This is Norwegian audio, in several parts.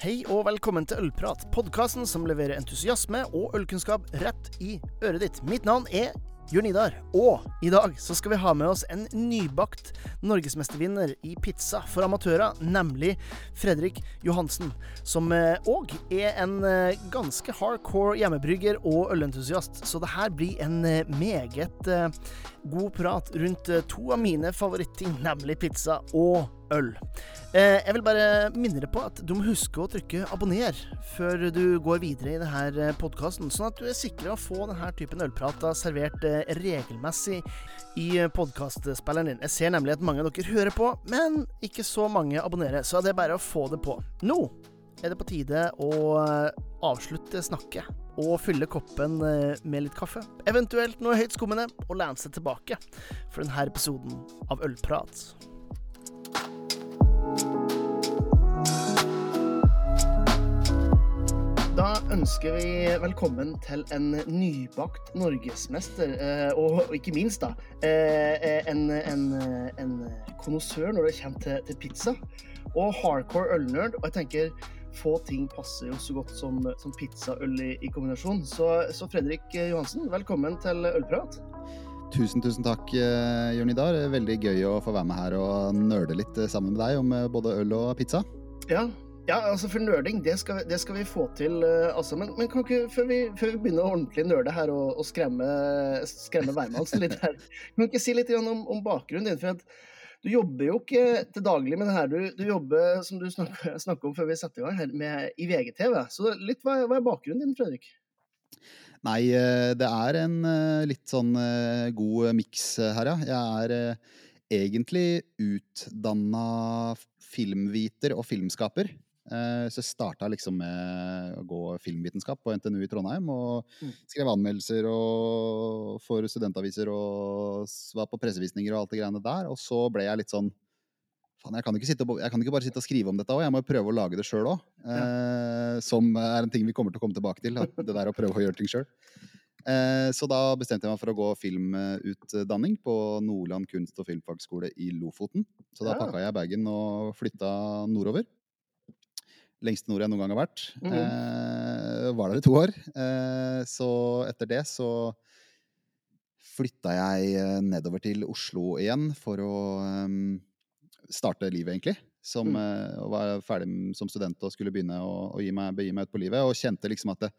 Hei og velkommen til Ølprat, podkasten som leverer entusiasme og ølkunnskap rett i øret ditt. Mitt navn er Jørn Idar, og i dag så skal vi ha med oss en nybakt norgesmestervinner i pizza for amatører, nemlig Fredrik Johansen. Som òg er en eh, ganske hardcore hjemmebrygger og ølentusiast, så det her blir en eh, meget eh, god prat rundt to av mine favoritting, nemlig pizza og øl. Eh, jeg vil bare minne deg på at du må huske å trykke abonner før du går videre i denne podkasten, sånn at du er sikra å få denne typen ølprater servert eh, regelmessig i podkastspilleren din. Jeg ser nemlig at mange av dere hører på, men ikke så mange abonnerer, så det er bare å få det på. Nå er det på tide å eh, avslutte snakket og fylle koppen med litt kaffe, eventuelt noe høytskummende, og lene seg tilbake for denne episoden av Ølprat. Da ønsker vi velkommen til en nybakt norgesmester, eh, og ikke minst da, eh, en, en, en konnoissør når det kommer til, til, pizza. Og hardcore ølnerd. Og jeg tenker få ting passer jo så godt som, som pizzaøl i, i kombinasjon. Så, så, Fredrik Johansen, velkommen til Ølprat. Tusen, tusen takk, eh, Jørn Idar. Veldig gøy å få være med her og nerde litt sammen med deg om både øl og pizza. Ja, ja, altså for nerding, det skal, det skal vi få til, uh, altså. Men, men kan ikke, før vi, før vi begynner å ordentlig nerde her og, og skremme, skremme hvermannsen litt her, kan du ikke si litt om, om, bakgrunnen din? For at du jobber jo ikke til daglig med det her. Du, du jobber, som du snakka om før vi satte i gang, her, med, i VGTV. Så litt, hva, hva er bakgrunnen din, Fredrik? Nei, eh, det er en eh, litt sånn god miks her, ja. Jeg er egentlig utdanna filmviter og filmskaper. Eh, så jeg starta liksom med å gå filmvitenskap på NTNU i Trondheim. Og mm. skrev anmeldelser og for studentaviser og var på pressevisninger og alt det greiene der. Og så ble jeg litt sånn Faen, jeg jeg kan ikke bare sitte og skrive om dette òg, jeg må jo prøve å lage det sjøl òg. Ja. Eh, som er en ting vi kommer til å komme tilbake til. Det der å prøve å gjøre ting sjøl. Eh, så da bestemte jeg meg for å gå filmutdanning på Nordland kunst- og filmfagskole i Lofoten. Så da pakka jeg bagen og flytta nordover lengste nord jeg noen gang har vært. Mm. Eh, var der i to år. Eh, så etter det så flytta jeg eh, nedover til Oslo igjen for å um, starte livet, egentlig. Som, mm. uh, var ferdig som student og skulle begynne å, å meg, begi meg ut på livet. Og kjente liksom at det,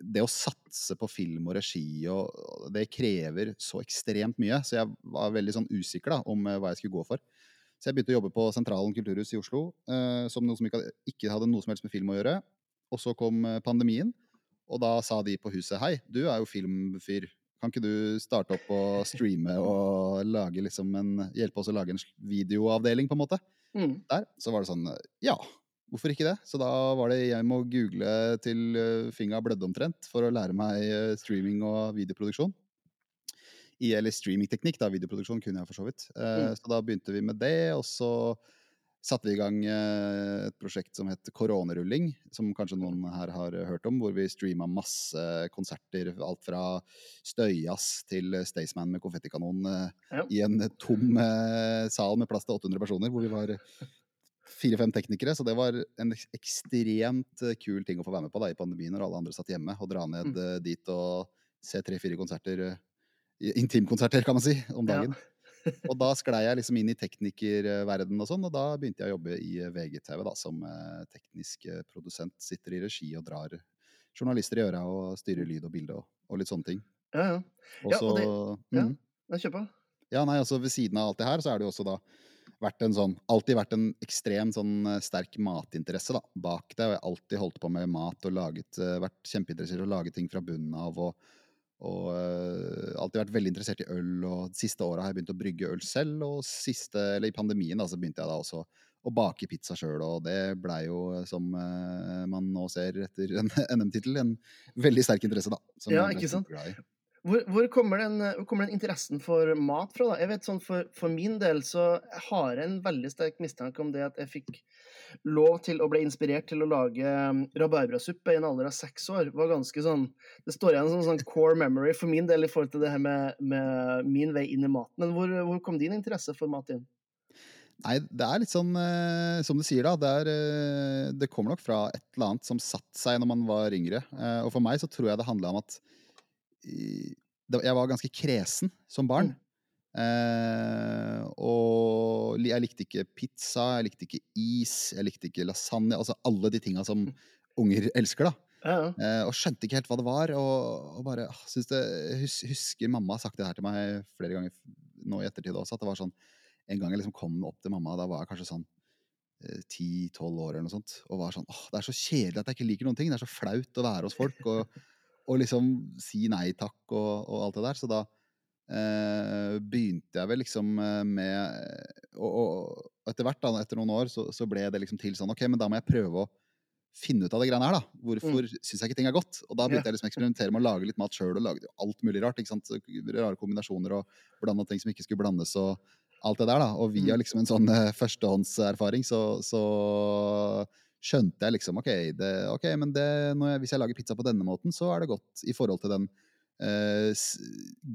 det å satse på film og regi, og, og det krever så ekstremt mye. Så jeg var veldig sånn usikker da, om uh, hva jeg skulle gå for. Så jeg begynte å jobbe på Sentralen kulturhus i Oslo eh, som noe som ikke, ikke, hadde noe som helst med film å gjøre. Og så kom eh, pandemien, og da sa de på huset hei, du er jo filmfyr. Kan ikke du starte opp og streame og liksom en, hjelpe oss å lage en videoavdeling, på en måte? Mm. Der. Så var det sånn ja, hvorfor ikke det? Så da var det jeg må google til eh, finga blødde omtrent for å lære meg streaming og videoproduksjon i, eller streamingteknikk, da, videoproduksjon kunne jeg for så vidt. Uh, mm. Så da begynte vi med det, og så satte vi i gang uh, et prosjekt som het Koronarulling, som kanskje noen her har hørt om, hvor vi streama masse konserter. Alt fra Støyas til Staysman med konfettikanon uh, ja. i en tom sal med plass til 800 personer, hvor vi var fire-fem teknikere, så det var en ekstremt kul ting å få være med på da, i pandemien når alle andre satt hjemme, og dra ned mm. dit og se tre-fire konserter intimkonserter, kan man si, om dagen. Ja. og da sklei jeg liksom inn i teknikerverdenen og sånn, og da begynte jeg å jobbe i VGTV da, som eh, teknisk eh, produsent. Sitter i regi og drar journalister i øra og styrer lyd og bilde og, og litt sånne ting. Ja, ja. Også, ja, og det, ja, mm. kjør på. Ja, nei, altså Ved siden av alt det her, så er det jo også da vært en sånn, alltid vært en ekstrem sånn eh, sterk matinteresse da, bak det. Og jeg har alltid holdt på med mat og laget, vært kjempeinteressert i å lage ting fra bunnen av. og og uh, alltid vært veldig interessert i øl, og de siste åra har jeg begynt å brygge øl selv. Og siste, eller i pandemien da, så begynte jeg da også å bake pizza sjøl, og det blei jo, som uh, man nå ser etter en NM-tittel, en veldig sterk interesse, da. ja, ikke sant. Hvor, hvor, kommer den, hvor, kommer den, interessen for mat fra? da? Jeg vet sånn For, for min del så har jeg en veldig sterk mistanke om det at jeg fikk lov til å bli inspirert til å lage um, rabarbrasuppe i en alder av seks år, var ganske sånn Det står igjen som sånn core memory for min del i forhold til det her med, med min vei inn i maten. Men hvor, hvor kom din interesse for mat inn? Nei, det er litt sånn eh, som du sier, da. Det, er, eh, det kommer nok fra et eller annet som satte seg når man var yngre. Eh, og for meg så tror jeg det handla om at jeg var ganske kresen som barn. Eh, og jeg likte ikke pizza, jeg likte ikke is, jeg likte ikke lasagne. Altså alle de tinga som unger elsker, da. Ja, ja. Eh, og skjønte ikke helt hva det var. Og, og bare det, hus, Husker mamma har sagt det her til meg flere ganger nå i ettertid også, at det var sånn En gang jeg liksom kom opp til mamma, da var jeg kanskje sånn ti-tolv år eller noe sånt, og var sånn åh, det er så kjedelig at jeg ikke liker noen ting. Det er så flaut å være hos folk og, og liksom si nei takk og, og alt det der. Så da eh, begynte jeg vel liksom eh, med og, og etter hvert, da, etter noen år, så, så ble det liksom til sånn OK, men da må jeg prøve å finne ut av det greiene her, da. Hvorfor mm. syns jeg ikke ting er godt? Og da begynte jeg liksom å eksperimentere med å lage litt mat sjøl, og lage alt mulig rart. ikke sant? Rare kombinasjoner og blanda ting som ikke skulle blandes, og alt det der, da. Og via liksom en sånn eh, førstehåndserfaring, så, så skjønte jeg liksom OK, det, okay men det, jeg, hvis jeg lager pizza på denne måten, så er det godt i forhold til den eh,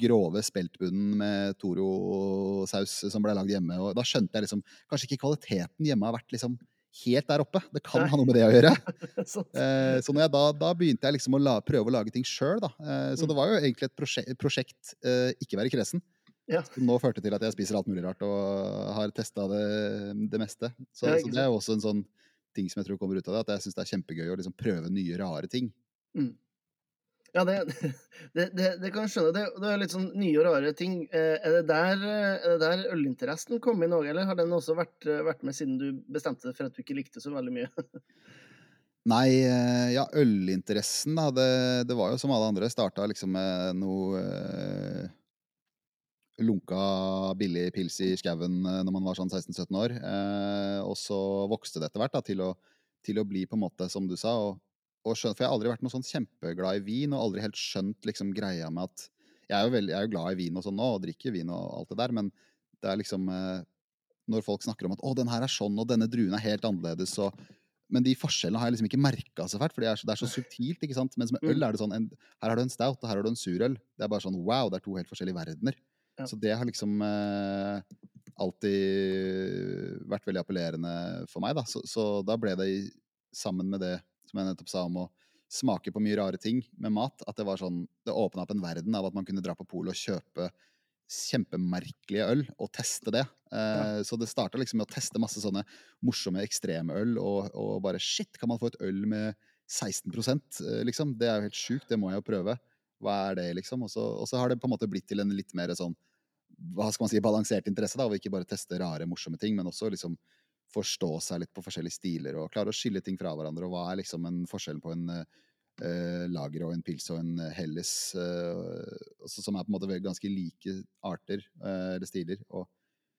grove speltbunnen med Toro-saus som ble lagd hjemme. Og da skjønte jeg liksom Kanskje ikke kvaliteten hjemme har vært liksom helt der oppe. Det kan Nei. ha noe med det å gjøre. Eh, så da, da begynte jeg liksom å la, prøve å lage ting sjøl, da. Eh, så Mm. det var jo egentlig et prosjekt, prosjekt eh, ikke være kresen. Ja. Som nå førte til at jeg spiser alt mulig rart og har testa det, det meste. Så, Ja, så det er jo også en sånn ting som jeg tror kommer ut av det, at jeg syns det er kjempegøy å liksom prøve nye, rare ting. Ja, det, det, det, det kan jeg skjønne. Det, det er litt sånn nye og rare ting. Eh, Er det der, eh, er det der ølinteressen kom inn òg, eller har den også vært, eh, vært med siden du bestemte deg for at du ikke likte så veldig mye? Nei, ja, ølinteressen, da. Det, det var jo som alle andre. Starta liksom med noe lunka, billig pils i skauen eh, når man var sånn 16-17 år. Eh, og så vokste det etter hvert da, til å, til å bli på en måte, som du sa og, og skjønt, For jeg har aldri vært noe sånn kjempeglad i vin, og aldri helt skjønt liksom greia med at Jeg er veldig, jeg er jo glad i vin og sånn nå, og drikker vin og alt det der, men det er liksom eh, Når folk snakker om at 'å, den her er sånn, og denne druen er helt annerledes', og men de forskjellene har jeg liksom ikke merka så fælt, for det er så, det er så subtilt. ikke sant? Mens med øl er det sånn en, Her har du en stout, og her har du en surøl. Det er bare sånn wow, det er to helt forskjellige verdener. Ja. Så det har liksom eh, alltid vært veldig appellerende for meg, da. Så, så da ble det sammen med det som jeg nettopp sa om å smake på mye rare ting med mat, at det var sånn Det åpna opp en verden av at man kunne dra på polet og kjøpe kjempemerkelige øl og teste det. Eh, Så det starta liksom med å teste masse sånne morsomme ekstremøl, og, og bare shit, kan man få et øl med 16 eh, liksom? Det er jo helt sjukt, det må jeg jo prøve. Hva er det, liksom? Og så, og så har det på en måte blitt til en litt mer sånn hva skal man si, balansert interesse, da, og ikke bare teste rare, morsomme ting, men også liksom forstå seg litt på forskjellige stiler og klare å skille ting fra hverandre. Og hva er liksom en forskjell på en uh, lager og en pils og en eh, helles, altså, som er på en måte ganske like arter uh, eller stiler. Og,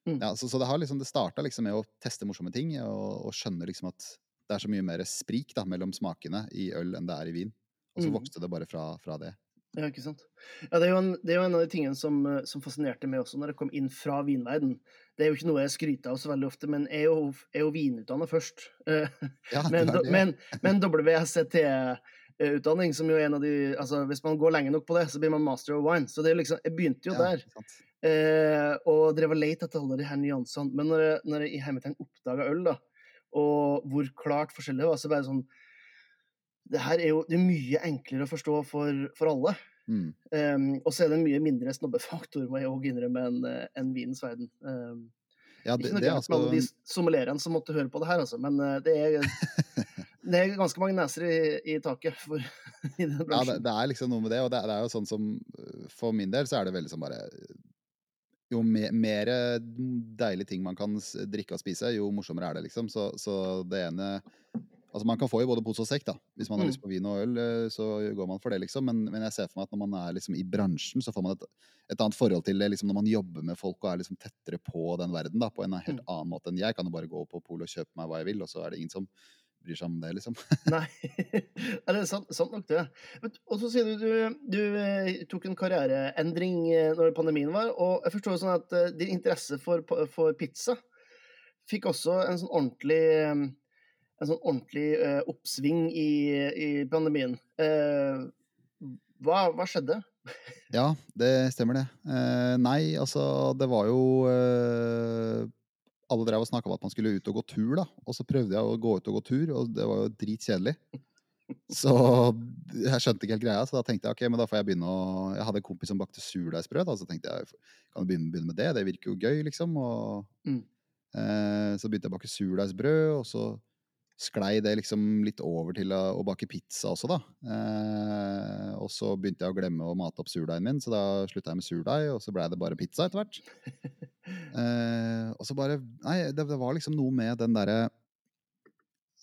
Mm. ja, så, så det har liksom, det starta liksom med å teste morsomme ting og, og skjønne liksom at det er så mye mer sprik da, mellom smakene i øl enn det er i vin. Og så Mm. vokste det bare fra, fra det. Ja, ikke sant. Ja, det er jo en, det er jo en av de tingene som, eh, som fascinerte meg også når jeg kom inn fra vinverden. Det er jo ikke noe jeg skryter av så veldig ofte, men jeg er jo, jeg er jo vinutdanna først. Eh, Ja, Men, men, men WSET-utdanning, som jo er en av de altså Hvis man går lenge nok på det, så blir man master of wine. Så det er liksom, jeg begynte jo Ja, der. Eh, og drev og lette etter alle de her nyansene. Men når jeg, når jeg i hermetegn oppdaga øl, da, og hvor klart forskjellig det var, så bare sånn Det her er jo det er mye enklere å forstå for, for alle. Mm. Um, og så er det en mye mindre snobbefaktor, må jeg òg innrømme, enn en vinens verden. Um, Ja, ikke noe det er med alle de altså sommelierene som måtte høre på det her, altså, men eh, det er det er ganske mange neser i, i taket for, i den Ja, det, det er liksom noe med det, og det, det er jo sånn som øh, For min del så er det veldig sånn bare Jo mer, mer deilige ting man kan drikke og spise, jo morsommere er det, liksom. Så, så det ene Altså, man kan få i både pose og sekk, da. Hvis man har Mm. lyst på vin og øl, øh, så går man for det, liksom. Men, men jeg ser for meg at når man er liksom i bransjen, så får man et, et annet forhold til det liksom når man jobber med folk og er liksom tettere på den verden, da, på en helt Mm. annen måte enn jeg. Kan jo bare gå på polet og kjøpe meg hva jeg vil, og så er det ingen som bryr seg om det, liksom. Nei, ja, det er sant, sant nok det. Og så sier du du, du eh, tok en karriereendring eh, når pandemien var, og jeg forstår sånn at eh, din interesse for, for pizza fikk også en sånn ordentlig eh, en sånn ordentlig eh, oppsving i, i pandemien. Eh, hva, hva skjedde? Ja, det stemmer det. Eh, nei, altså det var jo eh, alle drev og snakka om at man skulle ut og gå tur, da. Og så prøvde jeg å gå ut og gå tur, og det var jo dritkjedelig. Så jeg skjønte ikke helt greia, så da tenkte jeg ok, men da får jeg begynne å Jeg hadde en kompis som bakte surdeigsbrød, så tenkte jeg kan jeg begynne, begynne med det? Det virker jo gøy, liksom. Og Mm. eh, så begynte jeg å bake surdeigsbrød, og så sklei det liksom litt over til å, å bake pizza også, da. Eh, og så begynte jeg å glemme å mate opp surdeigen min, så da slutta jeg med surdeig, og så blei det bare pizza etter hvert. Eh, og så bare Nei, det, det var liksom noe med den derre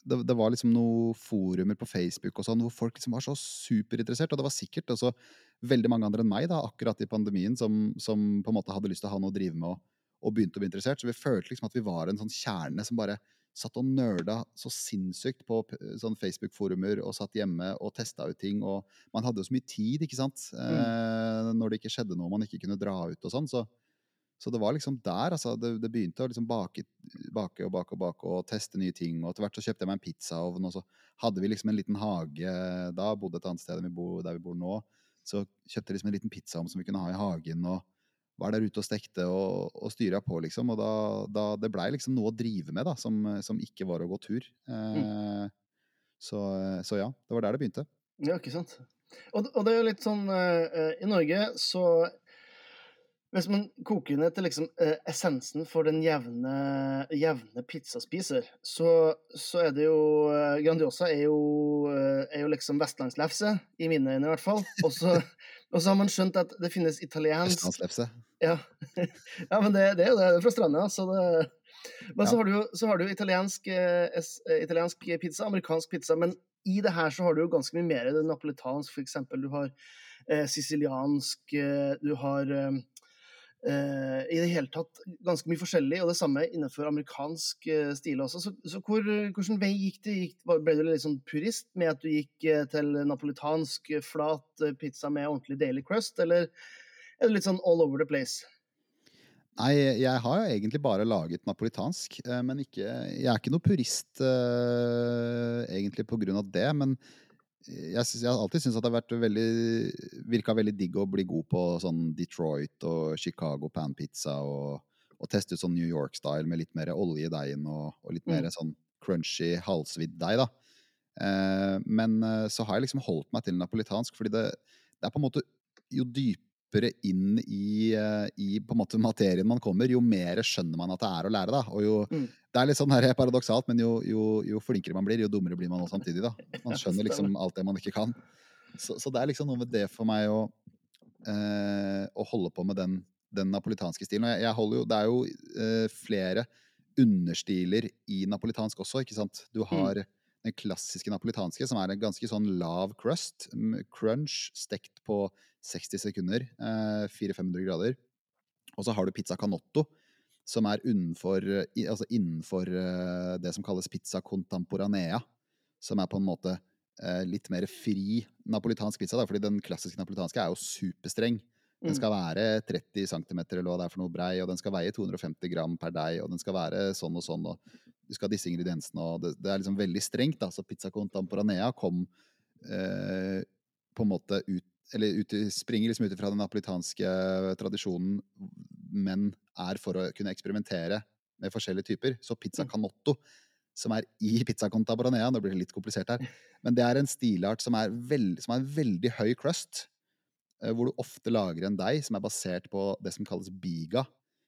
det, det var liksom noen forumer på Facebook og sånn, hvor folk liksom var så superinteressert. Og det var sikkert også veldig mange andre enn meg da, akkurat i pandemien som, som på en måte hadde lyst til å ha noe å drive med og, og begynte å bli interessert. Så vi følte liksom at vi var en sånn kjerne som bare satt og nerda så sinnssykt på sånn Facebook-forumer og satt hjemme og testa ut ting. Og man hadde jo så mye tid, ikke sant, eh, når det ikke skjedde noe man ikke kunne dra ut og sånn. så så det var liksom der, altså. Det, det begynte å liksom bake, bake og bake og bake og teste nye ting. Og etter hvert så kjøpte jeg meg en pizzaovn, og så hadde vi liksom en liten hage da. Bodde et annet sted enn vi bor, der vi bor nå. Så kjøpte jeg liksom en liten pizzaovn som vi kunne ha i hagen. og var der ute og stekte og, og styra på, liksom. Og da, da det blei liksom noe å drive med, da, som, som ikke var å gå tur. Eh, så, så ja, det var der det begynte. Ja, ikke sant. Og, og det er jo litt sånn eh, eh, I Norge så Hvis man koker ned til liksom eh, essensen for den jevne, jevne pizzaspiser, så, så er det jo eh, Grandiosa er jo, eh, er jo liksom vestlandslefse, i mine øyne i hvert fall. Og så, og så har man skjønt at det finnes italiensk Østlandslefse. Ja, ja men det, det er jo det. Det er fra stranda, så det Men så har du så har du italiensk, eh, eh, italiensk pizza, amerikansk pizza, men i det her så har du jo ganske mye mer. Det napolitansk, for eksempel. Du har eh, siciliansk, eh, du har eh, eh, I det hele tatt ganske mye forskjellig, og det samme innenfor amerikansk eh, stil også. Så, så hvor, hvordan vei gikk det? Gikk, ble du litt sånn purist med at du gikk eh, til napolitansk flat pizza med ordentlig daily crust, eller er det litt sånn all over the place? Nei, jeg har jo egentlig bare laget napolitansk, men ikke Jeg er ikke noe purist egentlig på grunn av det, men jeg, synes, jeg har alltid syntes at det har vært veldig virka veldig digg å bli god på sånn Detroit og Chicago panpizza og, og teste ut sånn New York-style med litt mer olje i deigen og, og litt mer Mm. sånn crunchy, halvsvidd deig, da. Eh, men eh, så har jeg liksom holdt meg til napolitansk, fordi det, det er på en måte Jo dypere inn i, eh, i materien man kommer, jo mer skjønner man at det er å lære, da. Og jo Mm. Det er litt sånn her paradoksalt, men jo, jo, jo flinkere man blir, jo dummere blir man også samtidig, da. Man skjønner liksom alt det man ikke kan. Så, så det er liksom noe med det for meg å, eh, å holde på med den, den napolitanske stilen. Og jeg, jeg holder jo, det er jo eh, flere understiler i napolitansk også, ikke sant. Du har den klassiske napolitanske, som er en ganske sånn lav crust. mm, Crunch stekt på 60 sekunder. Eh, 400-500 grader. Og så har du pizza canotto, som er innenfor, altså innenfor eh, det som kalles pizza contemporanea. Som er på en måte eh, litt mer fri napolitansk pizza. Da, fordi den klassiske napolitanske er jo superstreng. Den Mm. skal være 30 cm eller hva det er for noe brei, og den skal veie 250 gram per deig, og den skal være sånn og sånn, og du skal ha disse ingrediensene, og det, det er liksom veldig strengt, da. Så pizza contemporanea kom eh, på en måte ut eller ut, springer liksom ut fra den napolitanske tradisjonen, men er for å kunne eksperimentere med forskjellige typer. Så pizza Mm. canotto, som er i pizza Baranea, det blir litt komplisert her, men det er en stilart som er, veld, som er en veldig høy crust, eh, hvor du ofte lager en deig som er basert på det som kalles biga,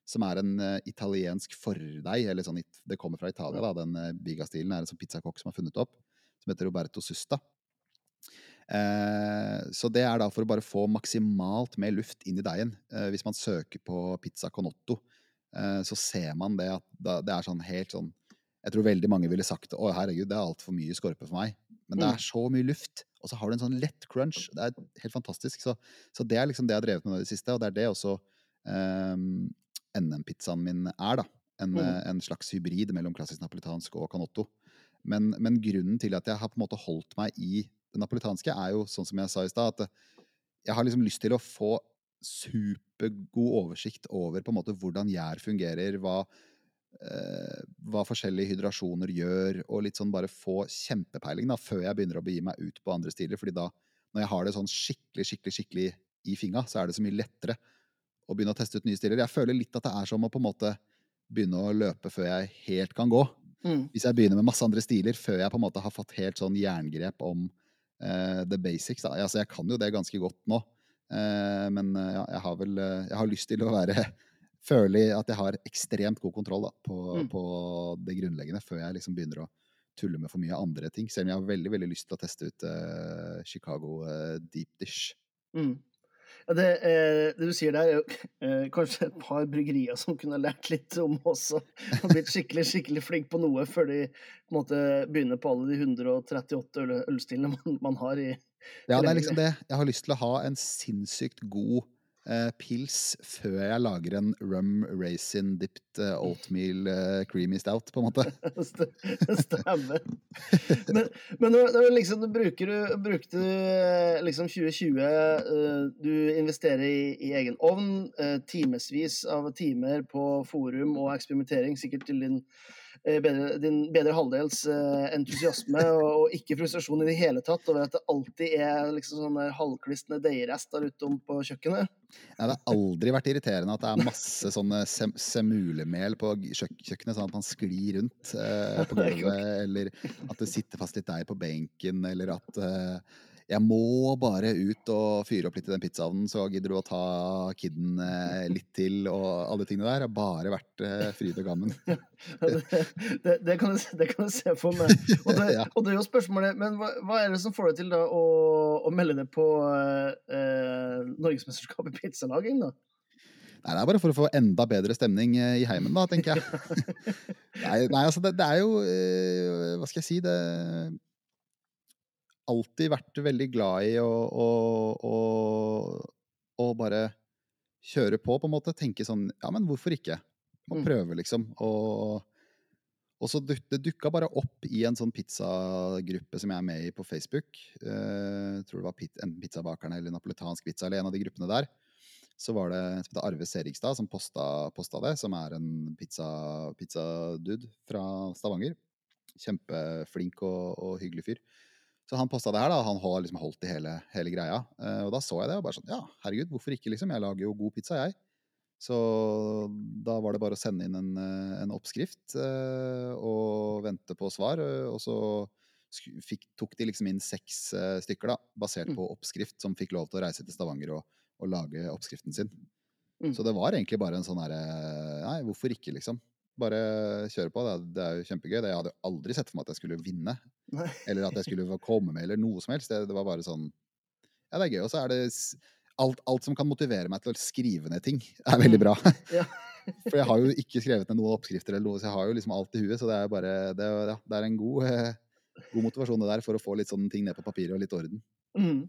som er en eh, italiensk fordeig, eller sånn, det kommer fra Italia, da, den uh, biga-stilen er en sånn pizzakokk som har funnet opp, som heter Roberto Susta. Eh, så det er da for å bare få maksimalt med luft inn i deigen. Eh, hvis man søker på pizza conotto, eh, så ser man det at det er sånn helt sånn Jeg tror veldig mange ville sagt å herregud, det er altfor mye skorpe for meg. Men det Mm. er så mye luft, og så har du en sånn lett crunch. Det er helt fantastisk. Så, så det er liksom det jeg har drevet med i det siste, og det er det også um, NM-pizzaen min er, da. En, eh, en slags hybrid mellom klassisk napolitansk og canotto. Men, men grunnen til at jeg har på en måte holdt meg i det napolitanske, er jo sånn som jeg sa i stad, at eh, jeg har liksom lyst til å få supergod oversikt over på en måte hvordan gjær fungerer, hva, eh, hva forskjellige hydrasjoner gjør, og litt sånn bare få kjempepeiling da, før jeg begynner å begi meg ut på andre stiler. fordi da, når jeg har det sånn skikkelig, skikkelig, skikkelig i finga, så er det så mye lettere å begynne å teste ut nye stiler. Jeg føler litt at det er som å på en måte begynne å løpe før jeg helt kan gå. Mm. Hvis jeg begynner med masse andre stiler før jeg på en måte har fått helt sånn jerngrep om eh, the basics. Da. Altså, jeg kan jo det ganske godt nå, uh, men eh, ja, jeg har vel jeg har lyst til å være Føle at jeg har ekstremt god kontroll da, på, Mm. på det grunnleggende før jeg liksom begynner å tulle med for mye andre ting. Selv om jeg har veldig veldig lyst til å teste ut Chicago deep dish. Mm. Det, eh, det du sier der, er jo eh, kanskje et par bryggerier som kunne lært litt om også. Og blitt skikkelig skikkelig flink på noe før de på en måte begynner på alle de 138 øl ølstilene man, man har i Ja, det er liksom det. Jeg har lyst til å ha en sinnssykt god pils før jeg lager en rum raisin dipped eh, oatmeal eh, creamy stout, på en måte. St- Stemmer. Men, men når, når liksom, du bruker brukte du eh, liksom 2020 eh, Du investerer i, i egen ovn, eh, timevis av timer på forum og eksperimentering, sikkert til din eh, bedre, din bedre halvdels eh, entusiasme og, og ikke frustrasjon i det hele tatt over at det alltid er liksom sånne halvklisne deigrester utom på kjøkkenet. Ja, det har aldri vært irriterende at det er masse sånne sem semulemel på kjøkkenet, sånn at man sklir rundt eh, på gulvet, eller at det sitter fast litt deig på benken, eller at eh, jeg må bare ut og fyre opp litt i den pizzaovnen, så gidder du å ta kidden eh, litt til, og alle tingene der. har bare vært eh, fryd og gammen. det, det, det, kan jeg, det kan jeg se for meg. Og det, og er jo spørsmålet, men hva, hva er det som får deg til da å, å melde deg på eh, Norgesmesterskapet i pizzalaging, da? Nei, det er bare for å få enda bedre stemning eh, i heimen, da, tenker jeg. nei, nei, altså, det, det er jo eh, Hva skal jeg si? Det Alltid vært veldig glad i å, å, å, å bare kjøre på, på en måte. Tenke sånn Ja, men hvorfor ikke? Og Mm. prøve, liksom. Og, og så duk, det dukka bare opp i en sånn pizzagruppe som jeg er med i på Facebook. Eh, tror det var pit, enten Pizzabakerne eller Napoletansk pizza eller en av de gruppene der så var det som heter Arve Serigstad som posta, posta det, som er en pizza- fra Stavanger. Kjempeflink og, og hyggelig fyr. Så han posta det her, da. Han har liksom holdt i hele, hele greia. Eh, og da så jeg det, og bare sånn Ja, herregud, hvorfor ikke, liksom? Jeg lager jo god pizza, jeg. Så da var det bare å sende inn en, eh, en oppskrift eh, og vente på svar. Og så fikk, tok de liksom inn seks stykker, da, basert Mm. på oppskrift, som fikk lov til å reise til Stavanger og, og lage oppskriften sin. Mm. Så det var egentlig bare en sånn herre Nei, hvorfor ikke, liksom? Bare kjøre på. Det, er- det er jo kjempegøy. Det, jeg hadde jo aldri sett for meg at jeg skulle vinne, Nei. eller at jeg skulle komme med, eller noe som helst. Det, det var bare sånn Ja, det er gøy. Og så er det alt, alt som kan motivere meg til å skrive ned ting, er veldig Mm. bra. Ja. For jeg har jo ikke skrevet ned noen oppskrifter, eller noe, så jeg har jo liksom alt i huet. Så det er bare Det, ja, er en god, eh, god motivasjon det der for å få litt sånne ting ned på papiret og litt orden. Mm.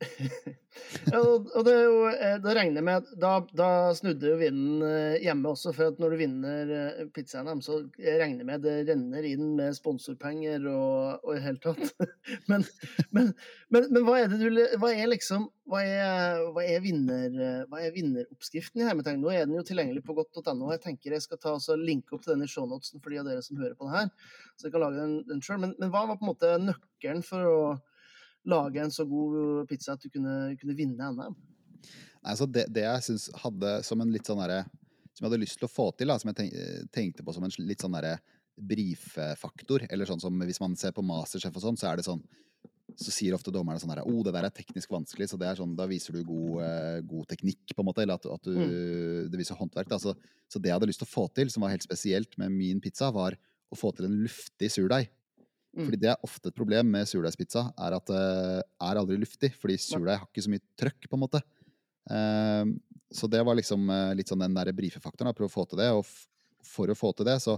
og og det er jo, eh, da regner jeg med da, da snudde jo vinden eh, hjemme også, for at når du vinner eh, pizzaen, så jeg regner med det renner inn med sponsorpenger og, og i det hele tatt. Men, men, men, men hva er det du Hva er liksom Hva er, hva er, vinner, hva er vinneroppskriften i hermetegn? Nå er den jo tilgjengelig på godt.no. Jeg tenker jeg skal ta og linke opp til den i shownotesen for de av dere som hører på det her, så jeg kan lage den, den sjøl. Men hva var på en måte nøkkelen for å lage en så god pizza at du kunne, kunne vinne NM? Nei, så det, det jeg syns hadde som en litt sånn derre Som jeg hadde lyst til å få til, da, som jeg tenkte på som en litt sånn derre brifefaktor. Eller sånn som hvis man ser på Masterchef og sånn, så er det sånn så sier ofte dommerne sånn her, oh, det der er teknisk vanskelig, så det er sånn, da viser du god, eh, god teknikk, på en måte, eller at, at du, det viser håndverk. Da. Så, så det jeg hadde lyst til å få til, som var helt spesielt med min pizza, var å få til en luftig surdeig. Mm. Fordi det er ofte et problem med surdeigspizza, er at det er aldri luftig. Fordi surdeig har ikke så mye trøkk, på en måte. Ehm, så det var liksom eh, litt sånn den der brifefaktoren, prøve å få til det. Og for å få til det, så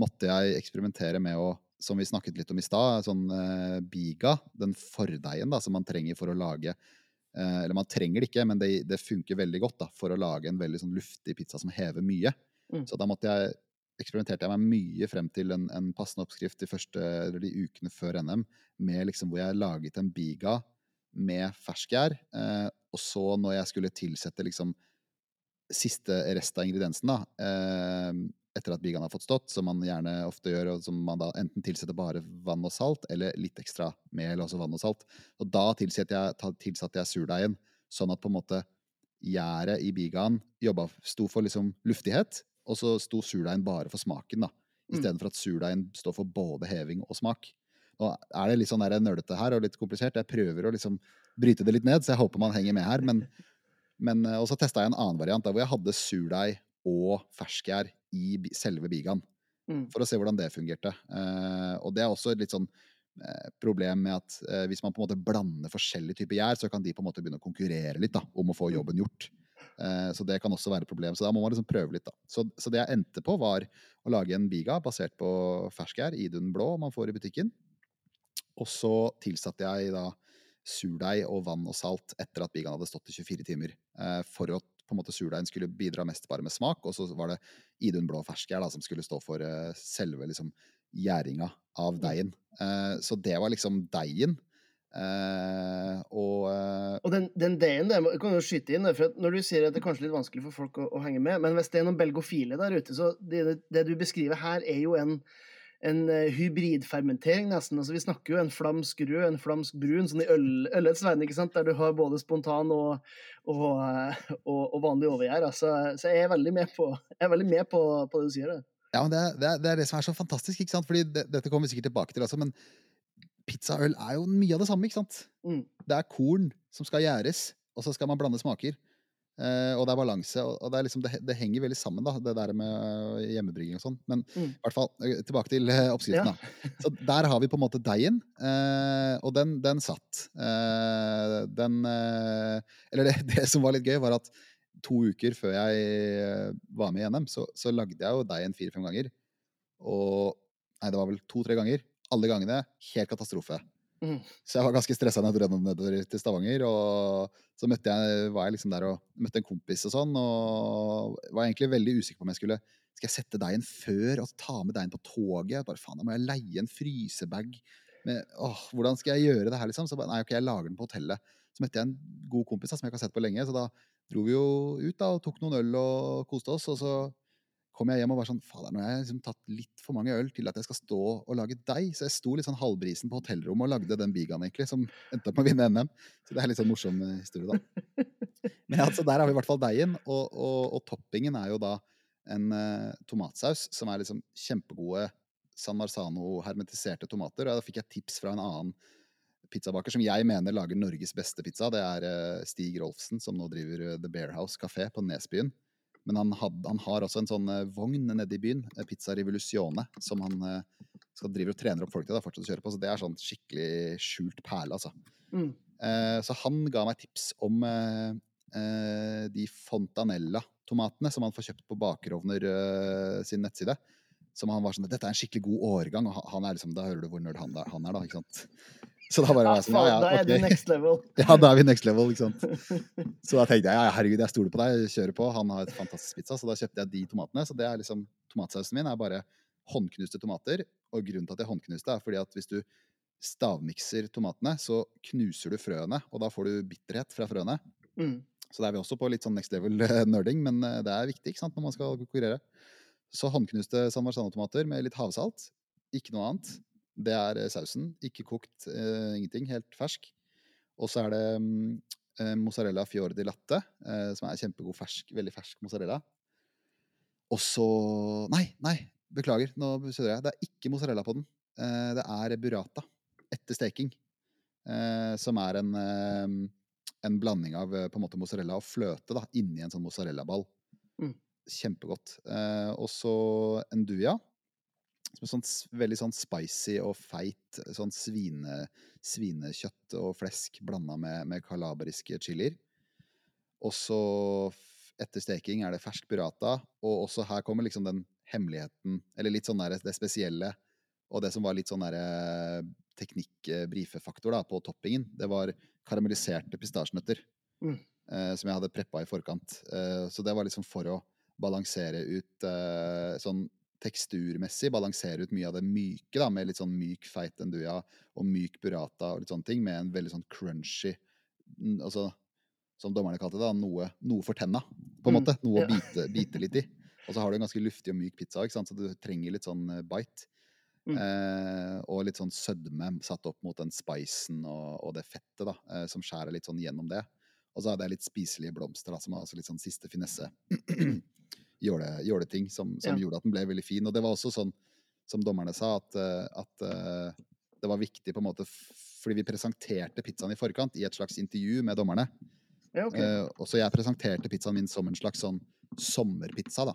måtte jeg eksperimentere med å, som vi snakket litt om i stad, sånn eh, biga, den fordeigen da, som man trenger for å lage eh, Eller man trenger det ikke, men det, det funker veldig godt da, for å lage en veldig sånn luftig pizza som hever mye. Mm. Så da måtte jeg eksperimenterte jeg meg mye frem til en, en passende oppskrift de første de ukene før NM, med liksom hvor jeg laget en biga med ferskgjær. Eh, og så når jeg skulle tilsette liksom siste rest av ingrediensen, da, eh, etter at bigaen har fått stått, som man gjerne ofte gjør, og som man da enten tilsetter bare vann og salt, eller litt ekstra mel, også vann og salt. Og da tilsatte jeg, tilsatte jeg surdeigen, sånn at på en måte gjæret i bigaen jobba, sto for liksom luftighet, og så sto surdeigen bare for smaken, da. Mm. Istedenfor at surdeigen står for både heving og smak. Nå er det litt sånn nerdete her og litt komplisert. Jeg prøver å liksom bryte det litt ned, så jeg håper man henger med her. Men, men eh, Og så testa jeg en annen variant der hvor jeg hadde surdeig og ferskgjær i selve bigaen. Mm. For å se hvordan det fungerte. Eh, og det er også et litt sånn eh, problem med at hvis man på en måte blander forskjellige typer gjær, så kan de på en måte begynne å konkurrere litt da, om å få jobben gjort. Eh, så det kan også være et problem. Så da må man liksom prøve litt, da. Så, så det jeg endte på, var å lage en biga basert på ferskgjær, Idun blå, man får i butikken. Og så tilsatte jeg da surdeig og vann og salt etter at bigaen hadde stått i 24 timer. Eh, for at på en måte surdeigen skulle bidra mest bare med smak, og så var det Idun blå ferskgjær da, som skulle stå for eh, selve liksom gjæringa av deigen. Eh, så det var liksom deigen. Eh, og eh, Og den, den deigen der, jeg kan jo skyte inn, for når du sier at det er kanskje litt vanskelig for folk å, å henge med, men hvis det er noen belgofile der ute, så det, det du beskriver her, er jo en, en eh, hybridfermentering, nesten. Altså, vi snakker jo en flamsk rød, en flamsk brun, sånn i øl, ølets verden, ikke sant? der du har både spontan og, og, og, vanlig overgjær. Altså, så jeg er veldig med på, jeg er veldig med på, på det du sier. Det. Ja, men det, er- det, er, det som er så fantastisk, ikke sant? Fordi det, dette kommer vi sikkert tilbake til Altså, men pizza og øl er jo mye av det samme, ikke sant? Mm. Det er korn som skal gjæres, og så skal man blande smaker. Uh, og det er balanse, og, og det, er liksom, det, det henger veldig sammen, da, det der med øh, hjemmebrygging og sånn. Men Mm. i hvert fall, eh, tilbake til eh, oppskriften, da. Så der har vi på en måte deigen, uh, og den, den satt. Uh, den eh, Eller det, det som var litt gøy, var at to uker før jeg eh, var med i NM, så, så lagde jeg jo deigen fire-fem ganger. Og Nei, det var vel to-tre ganger. Alle gangene helt katastrofe. Mm. Så jeg var ganske stressa når jeg dro nedover til Stavanger. Og så møtte jeg, var jeg liksom der og møtte en kompis og sånn, og var egentlig veldig usikker på om jeg skulle Skal jeg sette deg inn før og ta med deg inn på toget? Bare faen, da må jeg leie en frysebag. Med, åh, hvordan skal jeg gjøre det her, liksom? Så bare, nei, ok, jeg lager den på hotellet. Så møtte jeg en god kompis da, som jeg ikke har sett på lenge, så da dro vi jo ut da, og tok noen øl og koste oss. Og så kom jeg hjem og var sånn Fader, nå har jeg liksom tatt litt for mange øl til at jeg skal stå og lage deig. Så jeg sto litt sånn halvbrisen på hotellrommet og lagde den bigaen, egentlig, som endte opp med å vinne NM. Så det er litt sånn morsom eh, historie, da. Men altså, der har vi i hvert fall deigen, og, og, og toppingen er jo da en uh, tomatsaus som er liksom kjempegode San Marzano hermetiserte tomater. Og da fikk jeg tips fra en annen pizzabaker som jeg mener lager Norges beste pizza. Det er uh, Stig Rolfsen, som nå driver uh, The Bear House kafé på Nesbyen. Men han, had, han har også en sånn eh, vogn nede i byen, eh, Pizza Revoluzione, som han eh, skal drive og trener opp folk til da, fortsette å kjøre på. Så det er sånn skikkelig skjult perle, altså. Mm. Eh, så han ga meg tips om eh, de Fontanella-tomatene som han får kjøpt på Bakerovner eh, sin nettside. Som han var sånn Dette er en skikkelig god årgang. Og han- han er liksom, da hører du hvor nerd han er, han er da. ikke sant? Så da bare var jeg sånn, ja, ja, da er det next level. Ja, da er vi next level, ikke sant. Så da tenkte jeg ja, herregud, jeg stoler på deg, jeg kjører på. Han har et fantastisk pizza, så da kjøpte jeg de tomatene. Så det er liksom, tomatsausen min er bare håndknuste tomater. Og grunnen til at jeg håndknuste, er fordi at hvis du stavmikser tomatene, så knuser du frøene, og da får du bitterhet fra frøene. Mm. Så da er vi også på litt sånn next level eh, nerding, men eh, det er viktig ikke sant, når man skal konkurrere. Så håndknuste San Marzano-tomater med litt havsalt. Ikke noe annet. Det er eh, sausen. Ikke kokt, eh, ingenting. Helt fersk. Og så er det mm, eh, mozzarella fior di latte, eh, som er kjempegod fersk, veldig fersk mozzarella. Og så Nei, nei, beklager, nå sødrer jeg. Det er ikke mozzarella på den. Eh, det er burrata etter steking. Eh, som er en, en blanding av på en måte mozzarella og fløte da, inni en sånn mozzarellaball. Mm. Kjempegodt. Og så en duja. Som er sånn, veldig sånn spicy og feit sånn svine, svinekjøtt og flesk blanda med, med kalabriske chilier. Og så etter steking er det fersk burrata, og også her kommer liksom den hemmeligheten, eller litt sånn der, det spesielle, og det som var litt sånn der teknikk-brifefaktor da, på toppingen, det var karamelliserte pistasjenøtter. Mm. Eh, som jeg hadde preppa i forkant. Eh, så det var liksom for å balansere ut eh, sånn teksturmessig, balansere ut mye av det myke, da, med litt sånn myk feit enduja og myk burrata og litt sånne ting, med en veldig sånn crunchy altså, Som dommerne kalte det, da, noe, noe for tenna, på en Mm, måte. Noe å bite, bite litt i. Og så har du en ganske luftig og myk pizza, ikke sant? så du trenger litt sånn eh, bite. Mm. Eh, og litt sånn sødme satt opp mot den spicen og, og det fettet, da, eh, som skjærer litt sånn gjennom det. Og så hadde jeg litt spiselige blomster, da, som er altså litt sånn siste finesse jåleting som, som Ja. gjorde at den ble veldig fin. Og det var også sånn som dommerne sa, at, eh, at eh, det var viktig på en måte fordi vi presenterte pizzaen i forkant i et slags intervju med dommerne. Ja, okay. uh, og så jeg presenterte pizzaen min som en slags sånn sommerpizza, da.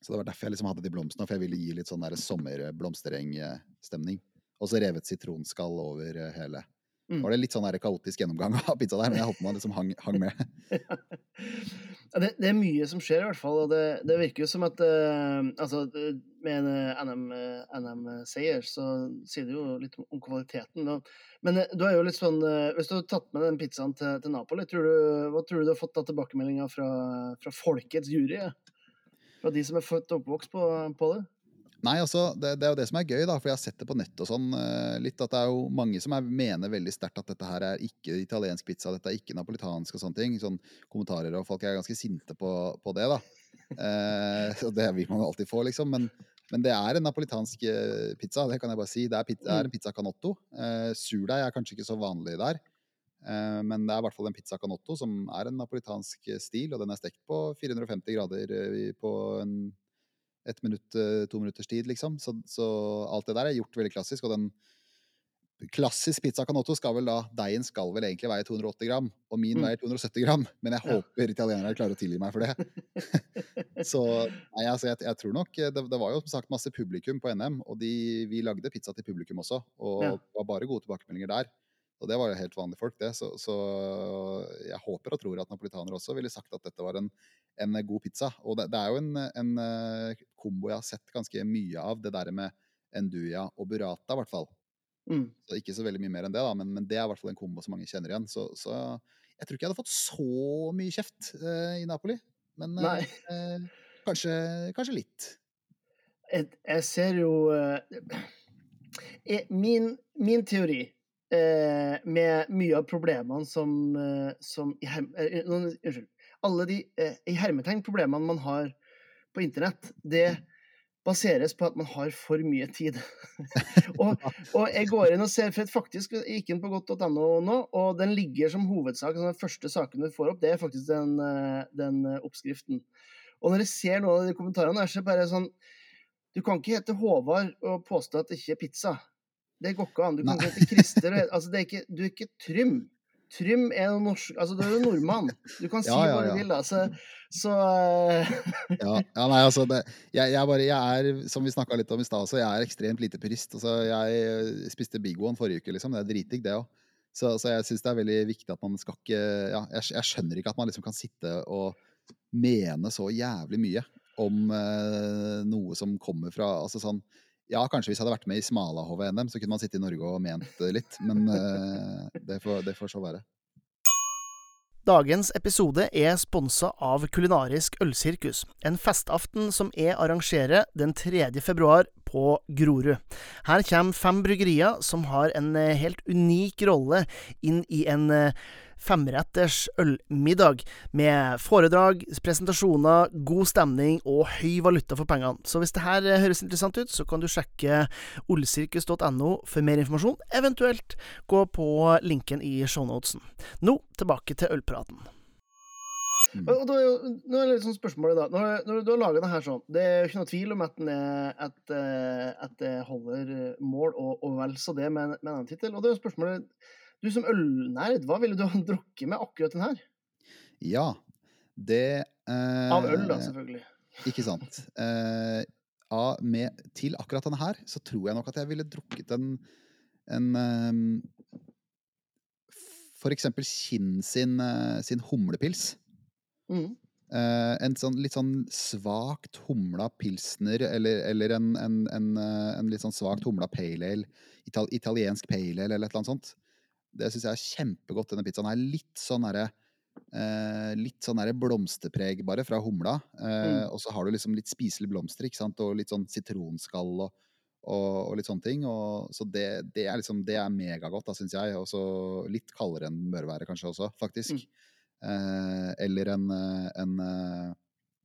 Så det var derfor jeg liksom hadde de blomstene, for jeg ville gi litt sånn sommer-blomsterengstemning. Og så revet sitronskall over hele. Mm. Var det litt sånn der kaotisk gjennomgang av pizza der, men jeg håper man liksom hang, hang med. Ja, det, det er mye som skjer, i hvert fall. Og det, det virker jo som at uh, altså, med en eh, NM, eh, NM-seier, så sier det jo litt om, kvaliteten. Og, men du er jo litt sånn uh, Hvis du har tatt med den pizzaen til, til Napoli, tror du, hva tror du du har fått av tilbakemeldinger fra, fra folkets jury? ja? Fra de som er født og oppvokst på, på det? Nei, altså, det, det er jo det som er gøy, da, for jeg har sett det på nett og sånn. eh, litt at Det er jo mange som er, mener veldig sterkt at dette her er ikke italiensk pizza, dette er ikke napolitansk og sånne ting. Sånn kommentarer og folk er ganske sinte på, på det, da. Eh, og det vil man jo alltid få, liksom. Men, men det er en napolitansk eh, pizza, det kan jeg bare si. Det er, pizza, det er en pizza canotto. Eh, surdeig er kanskje ikke så vanlig der. Eh, men det er i hvert fall en pizza canotto som er en napolitansk stil, og den er stekt på 450 grader på en ett minutt, eh, to minutters tid, liksom. Så, så alt det der er gjort veldig klassisk. Og den klassisk pizza canotto skal vel da Deigen skal vel egentlig veie 280 gram, og min Mm. veier 270 gram. Men jeg håper Ja. italienere klarer å tilgi meg for det. så nei, altså, jeg, jeg tror nok det, det var jo som sagt masse publikum på NM, og de, vi lagde pizza til publikum også. Og Ja. det var bare gode tilbakemeldinger der. Og det var jo helt vanlige folk, det. Så, så jeg håper og tror at napolitanere også ville sagt at dette var en, en god pizza. Og det, det er jo en, en eh, kombo jeg har sett ganske mye av, det der med enduja og burrata, i hvert fall. Mm. Så ikke så veldig mye mer enn det, da, men, men det er i hvert fall en kombo som mange kjenner igjen. Så, så jeg tror ikke jeg hadde fått så mye kjeft uh, i Napoli. Men uh, eh, kanskje, kanskje litt. jeg, jeg ser jo eh, min, min teori eh, med mye av problemene som, eh, som i her, eh, nå- Unnskyld. Alle de eh, i hermetegn problemene man har på internett, det baseres på at man har for mye tid. og, og jeg går inn og ser, for faktisk jeg gikk inn på godt.no nå, og den ligger som hovedsak. Den første saken du får opp, det er faktisk den, eh, den eh, oppskriften. Og når jeg ser noen av de kommentarene, er det bare sånn Du kan ikke hete Håvard og påstå at det ikke er pizza. Det går ikke an. Du kan ikke hete Christer. Altså, det er ikke, du er ikke Trym. Trym er jo norsk Altså, du er jo nordmann. Du kan si Ja, ja, hva du vil, da. Så, så eh, Ja, ja nei, altså det, jeg, jeg, bare, jeg er, som vi snakka litt om i stad også, jeg er ekstremt lite purist. Altså, jeg eh, spiste Big One forrige uke, liksom. Det er dritdigg, det òg. Så, så jeg syns det er veldig viktig at man skal ikke Ja, jeg, jeg skjønner ikke at man liksom kan sitte og mene så jævlig mye om eh, noe som kommer fra Altså sånn Ja, kanskje hvis jeg hadde vært med i Smalahove-NM, så kunne man sitte i Norge og ment litt, men eh, det, får, det får så være. Dagens episode er sponsa av Kulinarisk ølsirkus, en festaften som jeg arrangerer den 3. februar på Grorud. Her kommer fem bryggerier som har en eh, helt unik rolle inn i en eh, femretters ølmiddag, med foredrag, presentasjoner, god stemning og høy valuta for pengene. Så hvis det her eh, høres interessant ut, så kan du sjekke olsirkus.no for mer informasjon, eventuelt gå på linken i shownotesen. Nå tilbake til ølpraten. Mm. Og, da, er jo- nå er det litt sånn spørsmålet da. Når, når du har laga det her sånn, det er jo ikke noe tvil om at, den er, at, eh, at det holder mål, og, og vel så det med, med en tittel. Og det er jo spørsmålet Du som ølnerd, hva ville du ha drukket med akkurat den her? Ja, det eh, Av øl, da, selvfølgelig. Ikke sant. Eh, av, med, til akkurat denne her, så tror jeg nok at jeg ville drukket en, en um, For eksempel Kinn sin, eh, sin humlepils. Mm. Uh, en sånn litt sånn svakt humla pilsner, eller, eller en, en, en, en litt sånn svakt humla pale ale. Ital, italiensk pale ale, eller et eller annet sånt. Det syns jeg er kjempegodt. Denne pizzaen er litt sånn derre eh, Litt sånn blomsterpreg, bare, fra humla. Eh, Mm. Og så har du liksom litt spiselige blomster, ikke sant, og litt sånn sitronskall og, og, og litt sånne ting. Og, så det, det er liksom Det er megagodt, syns jeg. Og så litt kaldere enn den bør være kanskje også, faktisk. Eh, eller en, en,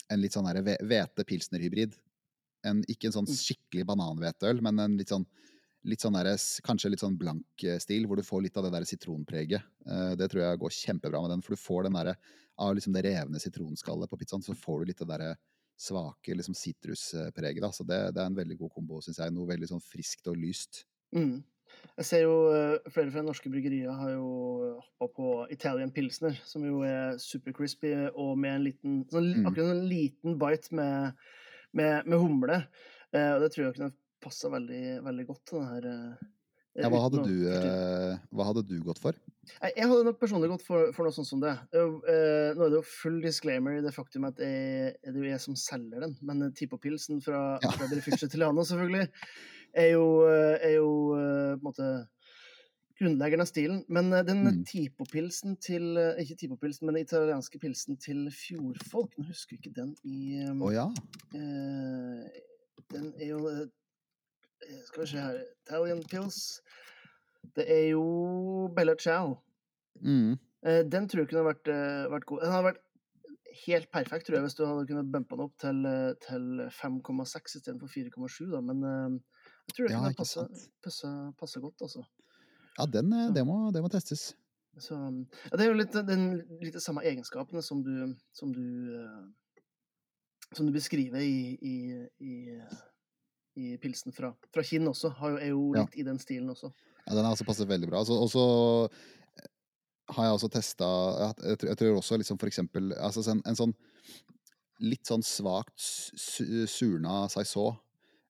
en litt sånn hvete-pilsner-hybrid. Ikke en sånn Mm. skikkelig bananhveteøl, men en litt sånn Litt sånn der, kanskje litt sånn blank eh, stil, hvor du får litt av det der sitronpreget. Eh, det tror jeg går kjempebra med den, for du får den der, av liksom det revne sitronskallet på pizzaen, så får du litt det derre svake liksom sitruspreget. da, Så det, det er en veldig god kombo, syns jeg. Noe veldig sånn friskt og lyst. Mm. Jeg ser jo eh, flere fra norske bryggerier har jo hoppa på Italian Pilsner, som jo er super crispy og med en liten sånn, Mm. Akkurat en liten bite med, med, med humle. Og det tror jeg kunne passa veldig, veldig godt til den her. eh, Ja, hva hadde, du, eh, hva hadde du gått for? Jeg hadde nok personlig gått for, for noe sånt som det. Eh, nå er det jo full disclaimer i det faktum at jeg, det er jo jeg som selger den, men Tipo-pilsen fra, Ja. fra Beneficio Tilano selvfølgelig er jo, er jo på en måte grunnleggeren av stilen. Men den Mm. Tipo-pilsen til Ikke Tipo-pilsen, men den italienske pilsen til fjordfolk. Nå husker jeg ikke den i eh, oh, ja. eh, Den er jo Skal vi se her Italian Pils. Det er jo Bella Ciao. Mm. Eh, Den tror jeg kunne vært, eh, vært god. Den hadde vært helt perfekt, tror jeg, hvis du hadde kunnet bumpe den opp til, eh, til 5,6 istedenfor 4,7. da, Men eh, jeg tror det Ja, kunne passe, passe, passe godt, altså. Ja, den, eh, det, må, det må testes. Så, ja, det er jo litt den litt de samme egenskapene som du, som du, eh, som du beskriver i, i, i, i pilsen fra, fra Kinn også. Har jo, er jo Ja. litt i den stilen også. Ja, den har også passet veldig bra. Altså, og så eh, har jeg også testa jeg, tror- jeg tror også liksom for eksempel altså en, en sånn litt sånn svakt surna saison,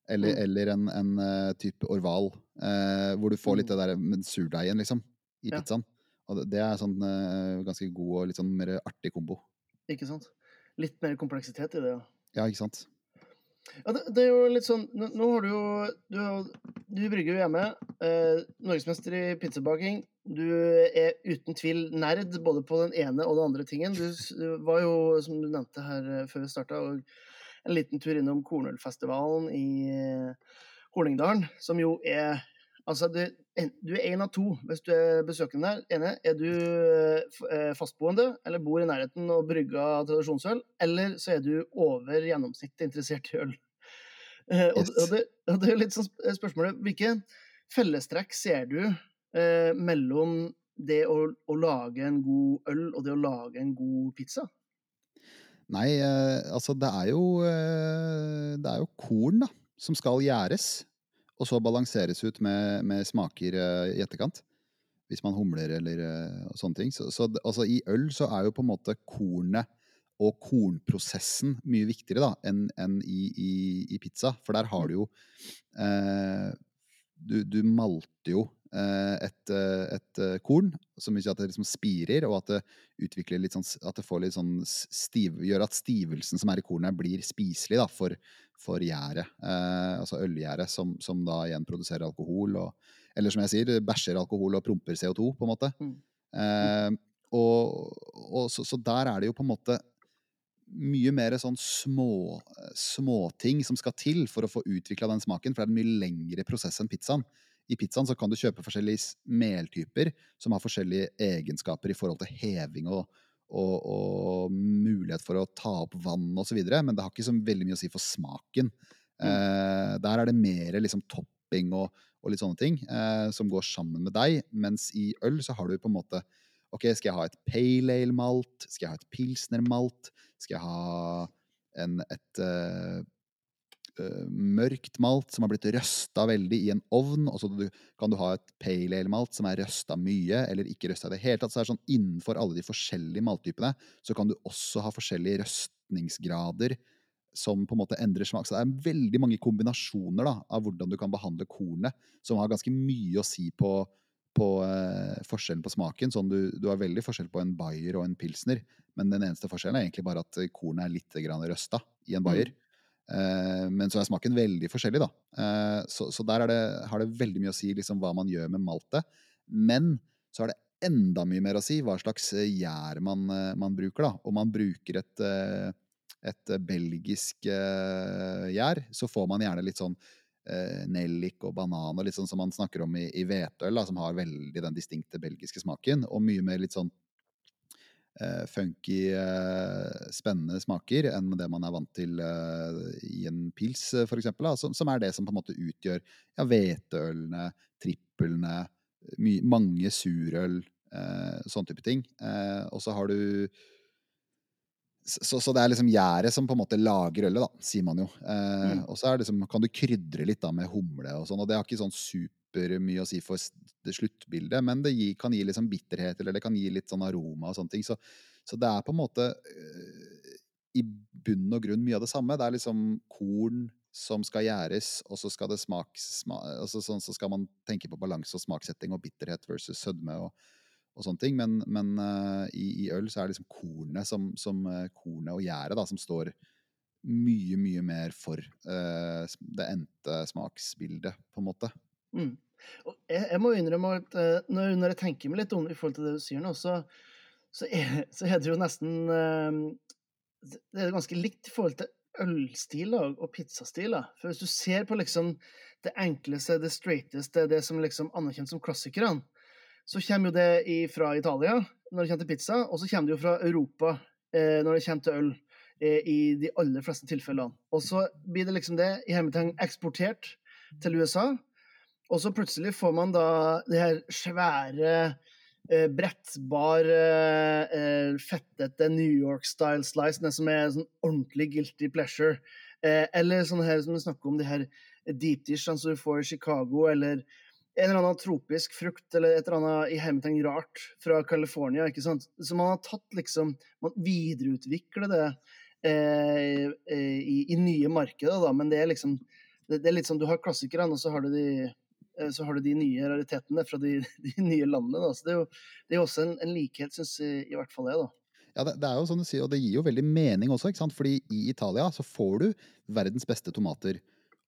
eller, Mm. eller en, en eh, type orval, eh, hvor du får litt Mm. det der med surdeigen, liksom, i Ja. pizzaen. Og det, er sånn eh, ganske god og litt sånn mer artig kombo. Ikke sant? Litt mer kompleksitet i det, ja. Ja, ikke sant? Ja, det, det er jo litt sånn Nå, nå har du jo Du, du brygger jo hjemme. Eh, Norgesmester i pizzabaking. Du er uten tvil nerd både på den ene og den andre tingen. Du, du var jo, som du nevnte her eh, før vi starta, en liten tur innom Kornølfestivalen i eh, Horningdalen, som jo er Altså, du, en- du er én av to hvis du er besøkende der. Ene, er du eh, eh, fastboende eller bor i nærheten og brygger tradisjonsøl, eller så er du over gjennomsnittet interessert i øl. Eh, Yes. og, det, og det er litt sånn spørsmålet Hvilke fellestrekk ser du eh, mellom det å, å lage en god øl og det å lage en god pizza? Nei, eh, altså det er jo eh, Det er jo korn, da, som skal gjæres. Og så balanseres ut med, med smaker eh, i etterkant. Hvis man humler eller og sånne ting. Så, så altså, i øl så er jo på en måte kornet og kornprosessen mye viktigere da, enn en i, i, i pizza. For der har du jo eh, du, du malter jo et, eh, et eh, korn, som vil at det liksom spirer, og at det utvikler litt sånn At det får litt sånn stiv, gjør at stivelsen som er i kornet, blir spiselig da, for, for gjæret. Eh, altså ølgjæret, som, som da igjen produserer alkohol. Og, eller som jeg sier, bæsjer alkohol og promper CO2, på en måte. Mm. Eh, og, og så, så der er det jo på en måte mye mer sånn små, småting som skal til for å få utvikla den smaken, for det er en mye lengre prosess enn pizzaen. I pizzaen så kan du kjøpe forskjellige meltyper som har forskjellige egenskaper i forhold til heving og, og, og mulighet for å ta opp vann osv., men det har ikke så veldig mye å si for smaken. Eh, der er det mer liksom topping og, og litt sånne ting eh, som går sammen med deg, mens i øl så har du på en måte Ok, skal jeg ha et pale ale-malt? Skal jeg ha et pilsner-malt? Skal jeg ha en, et eh, mørkt malt som har blitt røsta veldig i en ovn? Og så kan du ha et pale ale-malt som er røsta mye, eller ikke røsta i det hele tatt. Så er det sånn innenfor alle de forskjellige malttypene, så kan du også ha forskjellige røstningsgrader som på en måte endrer smak. Så det er veldig mange kombinasjoner da, av hvordan du kan behandle kornet, som har ganske mye å si på, på eh, forskjellen på smaken. Sånn du, du har veldig forskjell på en bayer og en pilsner, men den eneste forskjellen er egentlig bare at kornet er litt grann røsta i en bayer. Eh, men så er smaken veldig forskjellig, da. Eh, så, så der er det, har det veldig mye å si liksom, hva man gjør med maltet. Men så har det enda mye mer å si hva slags eh, gjær man, eh, man bruker, da. Om man bruker et, eh, et eh, belgisk eh, gjær, så får man gjerne litt sånn eh, nellik og banan, og litt sånn som man snakker om i, i hvetøl, da, som har veldig den distinkte belgiske smaken, og mye mer litt sånn eh, funky, eh, spennende smaker enn det man er vant til eh, i en pils, f.eks. som, som er det som på en måte utgjør ja, hveteølene, trippelene, my, mange surøl, eh, sånn type ting. Eh, og så har du så, så, det er liksom gjæret som på en måte lager ølet, da, sier man jo. Eh, mm. Og så liksom, kan du krydre litt da med humle og sånn, og det har ikke sånn supermye å si for det sluttbildet, men det gi, kan gi liksom bitterhet, eller det kan gi litt sånn aroma og sånne ting. Så, så det er på en måte øh, i bunn og grunn mye av det samme. Det er liksom korn som skal gjæres, og så skal det smaks, sma, altså sånn, så skal man tenke på balanse og smaksetting og bitterhet versus sødme. og og sånne ting. Men, men uh, i, i, øl så er det liksom kornet, som, som uh, kornet og gjæret som står mye, mye mer for uh, det endte smaksbildet, på en måte. Mm. Jeg, jeg, må innrømme at når, når, jeg tenker meg litt om i forhold til det du sier nå, så, så, er, så er, det jo nesten Det er ganske likt i forhold til ølstiler og pizzastiler. For hvis du ser på liksom det enkleste, det straighteste, det som liksom anerkjent som klassikerne, så kommer jo det fra Italia når det kommer til pizza, og så kommer det jo fra Europa eh, når det kommer til øl. Eh, I de aller fleste tilfellene. Og så blir det liksom det i hermetegn eksportert til USA. Og så plutselig får man da det her svære, eh, brettbare, eh, fettete New York-style slice, det som er sånn ordentlig guilty pleasure. Eh, eller sånn her som vi snakker om, de her deep dish som du får i Chicago, eller en eller annen tropisk frukt eller et eller annet i hermetegn rart fra California. ikke sant? Så man har tatt liksom Man videreutvikler det eh, eh, i, i, nye markeder, da, men det er liksom det, det er litt sånn, Du har klassikerne, og så har du de, eh, så har du de nye raritetene fra de, de nye landene. Da. Så det er jo, det er også en, en likhet, syns i, i hvert fall jeg. da. Ja, det, det, er jo sånn du sier, og det gir jo veldig mening også, ikke sant? fordi i Italia så får du verdens beste tomater.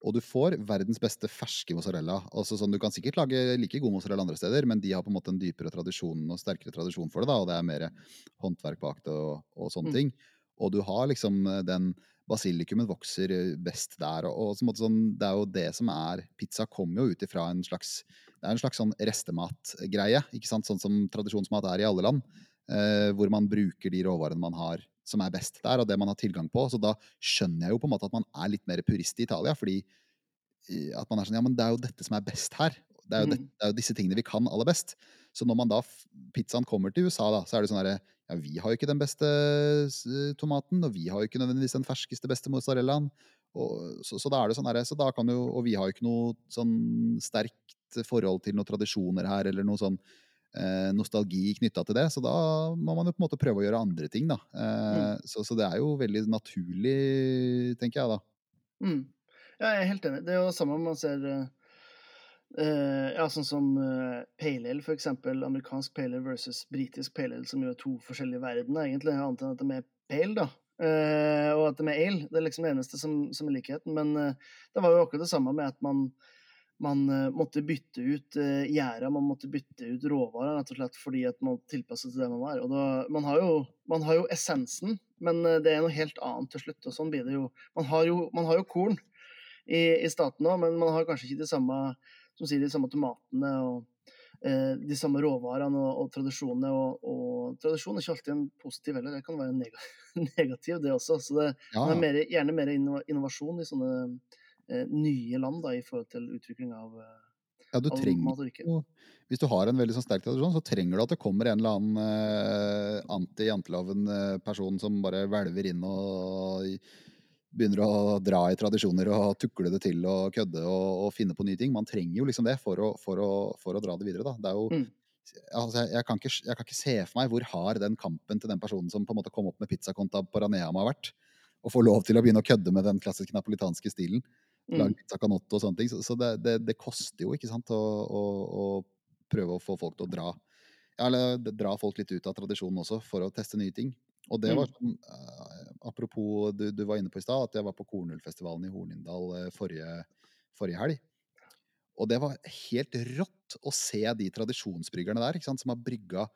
Og du får verdens beste ferske mozzarella. Altså sånn, du kan sikkert lage like god mozzarella andre steder, men de har på en måte en dypere tradisjon og sterkere tradisjon for det. da, Og det er mer håndverk bak det og, og sånne mm. ting. Og du har liksom eh, den Basilikumen vokser eh, best der. og, og sånn, Det er jo det som er Pizza kommer jo ut ifra en slags det er en slags sånn restematgreie. ikke sant? Sånn som tradisjonsmat er i alle land. Eh, hvor man bruker de råvarene man har som er best der, og det man har tilgang på. Så da skjønner jeg jo på en måte at man er litt mer purist i Italia. fordi at man er sånn Ja, men det er jo dette som er best her. Det er jo, det, mm. det er jo disse tingene vi kan aller best. Så når man da pizzaen kommer til USA, da, så er det sånn herre Ja, vi har jo ikke den beste tomaten, og vi har jo ikke nødvendigvis den ferskeste, beste mozzarellaen. Og, så, så, da er det sånn her, Så da kan jo Og vi har jo ikke noe sånn sterkt forhold til noen tradisjoner her, eller noe sånn eh, nostalgi knytta til det. Så da må man jo på en måte prøve å gjøre andre ting, da. Eh, mm. så, så, det er jo veldig naturlig, tenker jeg da. Mm. Ja, jeg er helt enig. Det er jo samme om man ser uh, ja, sånn som uh, pale ale, for eksempel. Amerikansk pale ale versus britisk pale ale, som er to forskjellige verdener, egentlig. Annet enn at de er pale, da. Uh, og at de er ale. Det er liksom det eneste som, som er likheten. Men det var jo akkurat det samme med at man man måtte bytte ut uh, gjerda, man måtte bytte ut råvarer rett og slett fordi at man tilpasset til det man var. Og da, man, har jo, man, har jo, essensen, men det er noe helt annet til slutt. og sånn blir det jo. Man har jo, man har jo korn i, i staten òg, men man har kanskje ikke de samme, som sier, de samme tomatene og de samme råvarene og, og tradisjonene. Og, og, tradisjon er ikke alltid en positiv heller, det kan være en negativ, det også. Så det, ja. er mer, gjerne mer innovasjon i sånne Eh, nye land da, i forhold til utvikling av, eh, ja, du trenger, jo, Hvis du har en veldig sånn sterk tradisjon, så trenger du at det kommer en eller annen uh, anti-janteloven-person som bare hvelver inn og begynner å dra i tradisjoner og tukle det til og kødde og, og finne på nye ting. Man trenger jo liksom det for å, for å, for å dra det videre. Da. Det er jo mm. Altså, jeg, kan ikke, jeg, kan ikke, se for meg hvor hard den kampen til den personen som på en måte kom opp med pizzakonta på Raneama har vært. Å få lov til å begynne å kødde med den klassiske napolitanske stilen lage mm. pizza canotto og sånne ting. Så, så det, det, det, koster jo, ikke sant, å, å, å, prøve å få folk til å dra Eller dra folk litt ut av tradisjonen også, for å teste nye ting. Og det var mm. sånn uh, Apropos du, du, var inne på i stad, at jeg var på Kornhullfestivalen i Hornindal uh, forrige, forrige, helg. Og det var helt rått å se de tradisjonsbryggerne der, ikke sant, som har brygga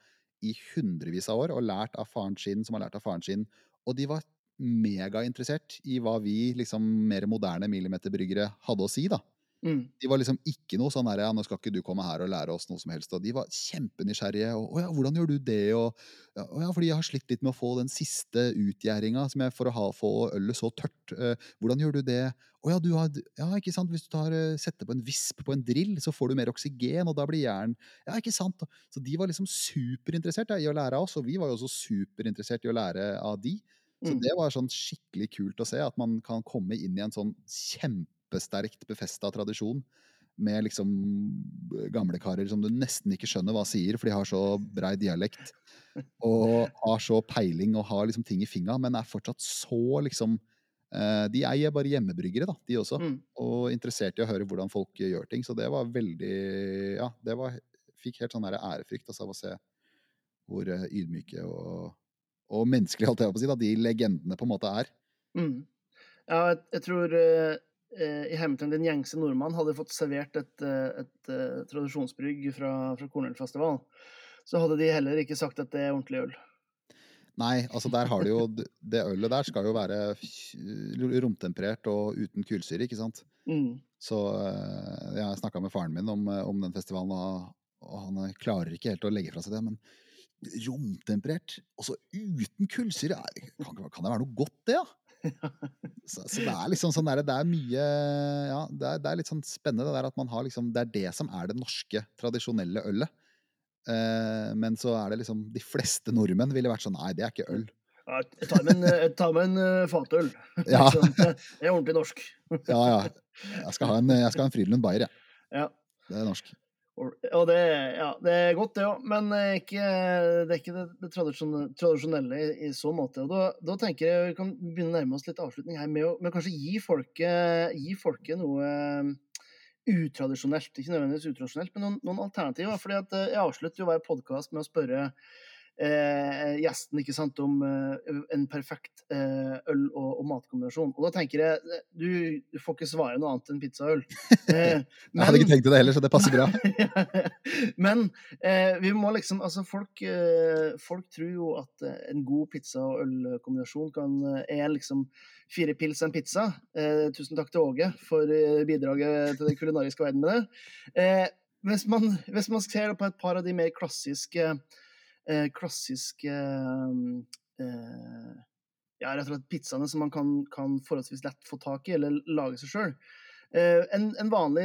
i hundrevis av år og lært av faren sin, som har lært av faren sin. Og de var megainteressert i hva vi liksom mer moderne millimeterbryggere hadde å si. da. Mm. De var liksom ikke noe sånn her, ja, nå skal ikke du komme her og lære oss noe som helst. Og de var kjempenysgjerrige. Og, 'Å ja, hvordan gjør du det?' Og, ja, fordi jeg har slitt litt med å få den siste utgjæringa for å ha, få ølet så tørt. Uh, hvordan gjør du det? 'Å ja, du har Ja, ikke sant, hvis du tar, uh, setter på en visp på en drill, så får du mer oksygen, og da blir jern Ja, ikke sant? Så de var liksom superinteressert ja, i å lære av oss, og vi var jo også superinteressert i å lære av de. Så Mm. det var sånn skikkelig kult å se, at man kan komme inn i en sånn kjempesterkt befesta tradisjon med liksom gamlekarer som du nesten ikke skjønner hva sier, for de har så brei dialekt. Og har så peiling og har liksom ting i finga, men er fortsatt så liksom eh, De eier bare hjemmebryggere, da, de også. Mm. Og interessert i å høre hvordan folk gjør ting. Så det var veldig Ja, det var Fikk helt sånn ærefrykt altså, av å se hvor eh, ydmyke og, og menneskelige, holdt jeg på å si, da, de legendene på en måte er. Mm. Ja, jeg, jeg tror eh, eh, i Hamilton den gjengse nordmann hadde fått servert et, et, et, eh, tradisjonsbrygg fra, fra Kornølfestival, så hadde de heller ikke sagt at det er ordentlig øl. Nei, altså der har de jo Det ølet der skal jo være romtemperert og uten kullsyre, ikke sant? Mm. Så eh, jeg snakka med faren min om, eh, om den festivalen, og, og han eh, klarer ikke helt å legge fra seg det. Men romtemperert, også uten kullsyre, kan, kan det være noe godt, det, da? Så, så det er liksom sånn der, det er mye Ja, det er, det er litt sånn spennende det der at man har liksom Det er det som er det norske, tradisjonelle ølet. Eh, men så er det liksom De fleste nordmenn ville vært sånn Nei, det er ikke øl. Ja, jeg tar med en, jeg tar med en eh, fatøl. Ja. Det det er ordentlig norsk. Ja, ja. Jeg skal ha en, jeg skal ha en Frydenlund Bayer, jeg. Ja. Det er norsk. Og det, ja, det er godt, det òg, men eh, ikke, det er ikke det, det tradisjonelle i, i så måte. Og da, da tenker jeg vi kan begynne å nærme oss litt avslutning her med å med kanskje gi folket, gi folket noe eh, utradisjonelt. Ikke nødvendigvis utradisjonelt, men noen, noen alternativer. fordi at eh, Jeg avslutter jo hver podkast med å spørre eh, gjesten ikke sant, om eh, en perfekt eh, øl- og, og matkombinasjon. Og da tenker jeg eh, du, du får ikke svare noe annet enn pizza og øl. Eh, Jeg hadde ikke tenkt det heller, så det passer bra. Men eh, vi må liksom Altså, folk, folk tror jo at en god pizza- og ølkombinasjon kan, er liksom fire pils og en pizza. Eh, tusen takk til Åge for bidraget til den kulinariske verden med det. Eh, hvis, man, hvis man ser på et par av de mer klassiske eh, klassiske eh, ja, rett og slett pizzaene som man kan, kan forholdsvis lett få tak i, eller lage seg sjøl. Eh, en, en vanlig,